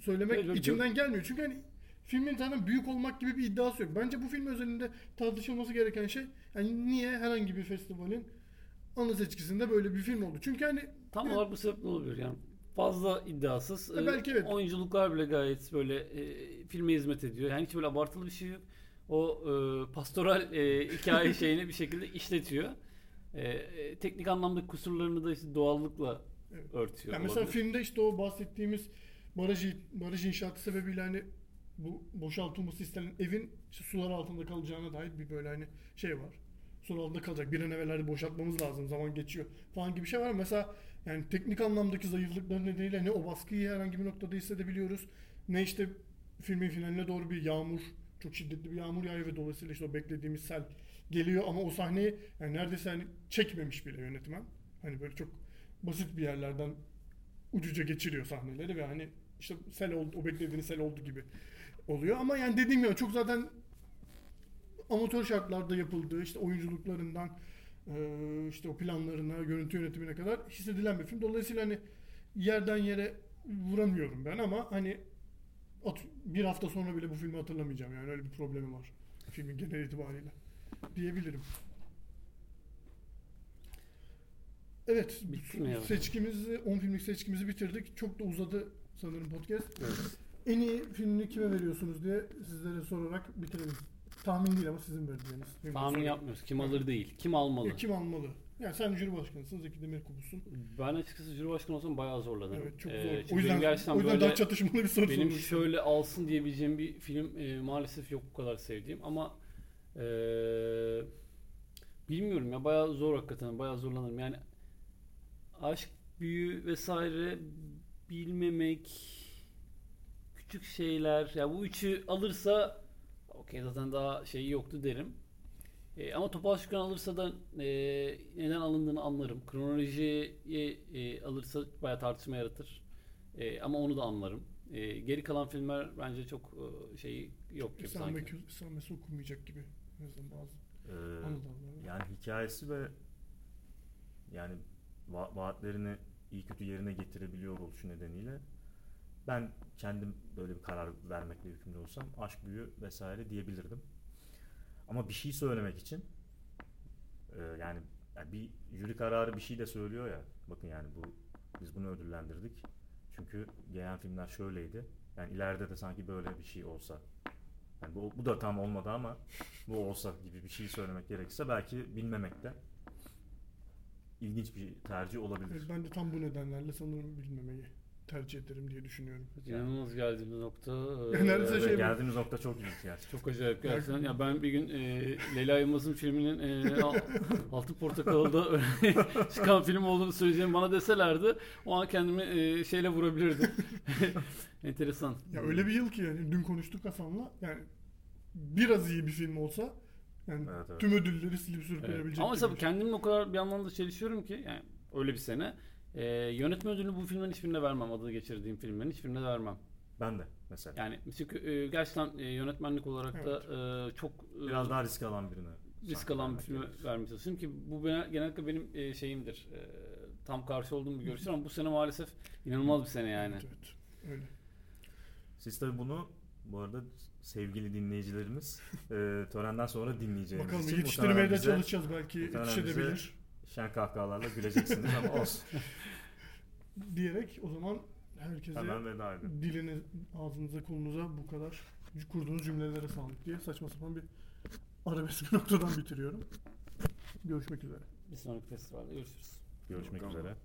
söylemek Evet, içimden gelmiyor. Çünkü hani filmin zaten büyük olmak gibi bir iddiası yok. Bence bu film özelinde tartışılması gereken şey yani niye herhangi bir festivalin ana seçkisinde böyle bir film oldu? Çünkü hani Tam olarak bu sebeple olabilir yani. Fazla iddiasız. E, Ee, belki evet. Oyunculuklar bile gayet böyle e, filme hizmet ediyor. Yani hiç böyle abartılı bir şey yok. O e, pastoral e, hikaye şeyini bir şekilde işletiyor. E, e, teknik anlamda kusurlarını da işte doğallıkla Evet. örtüyor. Yani mesela olabilir. filmde işte o bahsettiğimiz baraj, baraj inşaatı sebebiyle hani bu boşaltılması istenen evin işte sular altında kalacağına dair bir böyle hani şey var. Sular altında kalacak. Bir an evvel boşaltmamız lazım. Zaman geçiyor falan gibi bir şey var. Mesela yani teknik anlamdaki zayıflıkları nedeniyle ne o baskıyı herhangi bir noktada hissedebiliyoruz. Ne işte filmin finaline doğru bir yağmur, çok şiddetli bir yağmur yağıyor ve dolayısıyla işte o beklediğimiz sel geliyor ama o sahneyi yani neredeyse hani çekmemiş bile yönetmen. Hani böyle çok basit bir yerlerden ucuca geçiriyor sahneleri ve hani işte sel oldu, o beklediğiniz sel oldu gibi oluyor. Ama yani dediğim gibi çok zaten amatör şartlarda yapıldığı işte oyunculuklarından eee, işte o planlarına, görüntü yönetimine kadar hissedilen bir film. Dolayısıyla hani yerden yere vuramıyorum ben ama hani bir hafta sonra bile bu filmi hatırlamayacağım yani öyle bir problemi var filmin genel itibariyle diyebilirim. Evet, Bitti mi ya? seçkimizi 10 filmlik seçkimizi bitirdik. Çok da uzadı sanırım podcast. Evet. En iyi filmini kime veriyorsunuz diye sizlere sorarak bitirelim. Tahmin değil ama sizin verdiğiniz. filmi Tahmin yapmıyoruz. Kim alır değil. Kim almalı? Ya Kim almalı? Yani sen jüri başkanısın, Zeki Demirkubuz'sun. Ben açıkçası jüri başkanı olsam bayağı zorlanırım. Evet çok Ee, zor. çünkü o yüzden, gerçekten o yüzden böyle daha çatışmalı bir soru benim sormak şöyle alsın diyebileceğim bir film e, maalesef yok bu kadar sevdiğim ama e, bilmiyorum ya bayağı zor hakikaten bayağı zorlanırım yani aşk büyü vesaire bilmemek küçük şeyler ya bu üçü alırsa okey zaten daha şeyi yoktu derim. E, ama Topal Şükran alırsa da e, neden alındığını anlarım. Kronolojiyi e, alırsa bayağı tartışma yaratır. E, ama onu da anlarım. E, geri kalan filmler bence çok e, şeyi yok gibi İslam'daki sanki. İslam'daki okunmayacak gibi. Azından bazı Ee, yani hikayesi ve yani va- vaatlerini iyi kötü yerine getirebiliyor oluşu nedeniyle ben kendim böyle bir karar vermekle yükümlü olsam aşk büyü vesaire diyebilirdim. Ama bir şey söylemek için e, yani, bir jüri kararı bir şey de söylüyor ya. Bakın yani bu biz bunu ödüllendirdik. Çünkü gelen filmler şöyleydi. Yani ileride de sanki böyle bir şey olsa. Yani bu, bu da tam olmadı ama bu olsa gibi bir şey söylemek gerekirse belki bilmemekte. ilginç bir tercih olabilir. Evet, ben de tam bu nedenlerle sanırım bilmemeyi tercih ederim diye düşünüyorum. İnanılmaz geldiğimiz nokta. e, Neredeyse Evet, şey geldiğimiz nokta çok ilginç gerçekten. Çok acayip gerçekten. Ya ben bir gün e, Leyla Yılmaz'ın filminin e, Al- Altın Portakal'da çıkan film olduğunu söyleyeceğim bana deselerdi o an kendimi e, şeyle vurabilirdim. Enteresan. Ya öyle bir yıl ki yani dün konuştuk Hasan'la yani biraz iyi bir film olsa yani Evet, evet. tüm ödülleri silip Evet. sürükleyebilecek. Ama mesela şey. kendimle o kadar bir anlamda çelişiyorum ki yani öyle bir sene. E, yönetmen ödülünü bu filmlerin hiçbirine vermem. Adını geçirdiğim filmlerin hiçbirine vermem. Ben de mesela. Yani çünkü e, gerçekten e, yönetmenlik olarak da e, çok e, Biraz daha risk alan birine. risk alan bir vermek filme vermeye çalışıyorum ki bu ben- genellikle benim e, şeyimdir. E, tam karşı olduğum bir görüştür ama bu sene maalesef inanılmaz bir sene yani. Evet, evet. Öyle. Siz tabii bunu bu arada sevgili dinleyicilerimiz e, törenden sonra dinleyeceğimiz Bakalım için yetiştirmeye de çalışacağız belki yetişebilir Şen kahkahalarla güleceksiniz ama olsun. diyerek o zaman herkese Hemen veda diliniz, ağzınıza, kolunuza bu kadar kurduğunuz cümlelere sağlık diye saçma sapan bir arabesk noktadan bitiriyorum. Görüşmek üzere. Bir sonraki festivalde görüşürüz. Görüşmek üzere.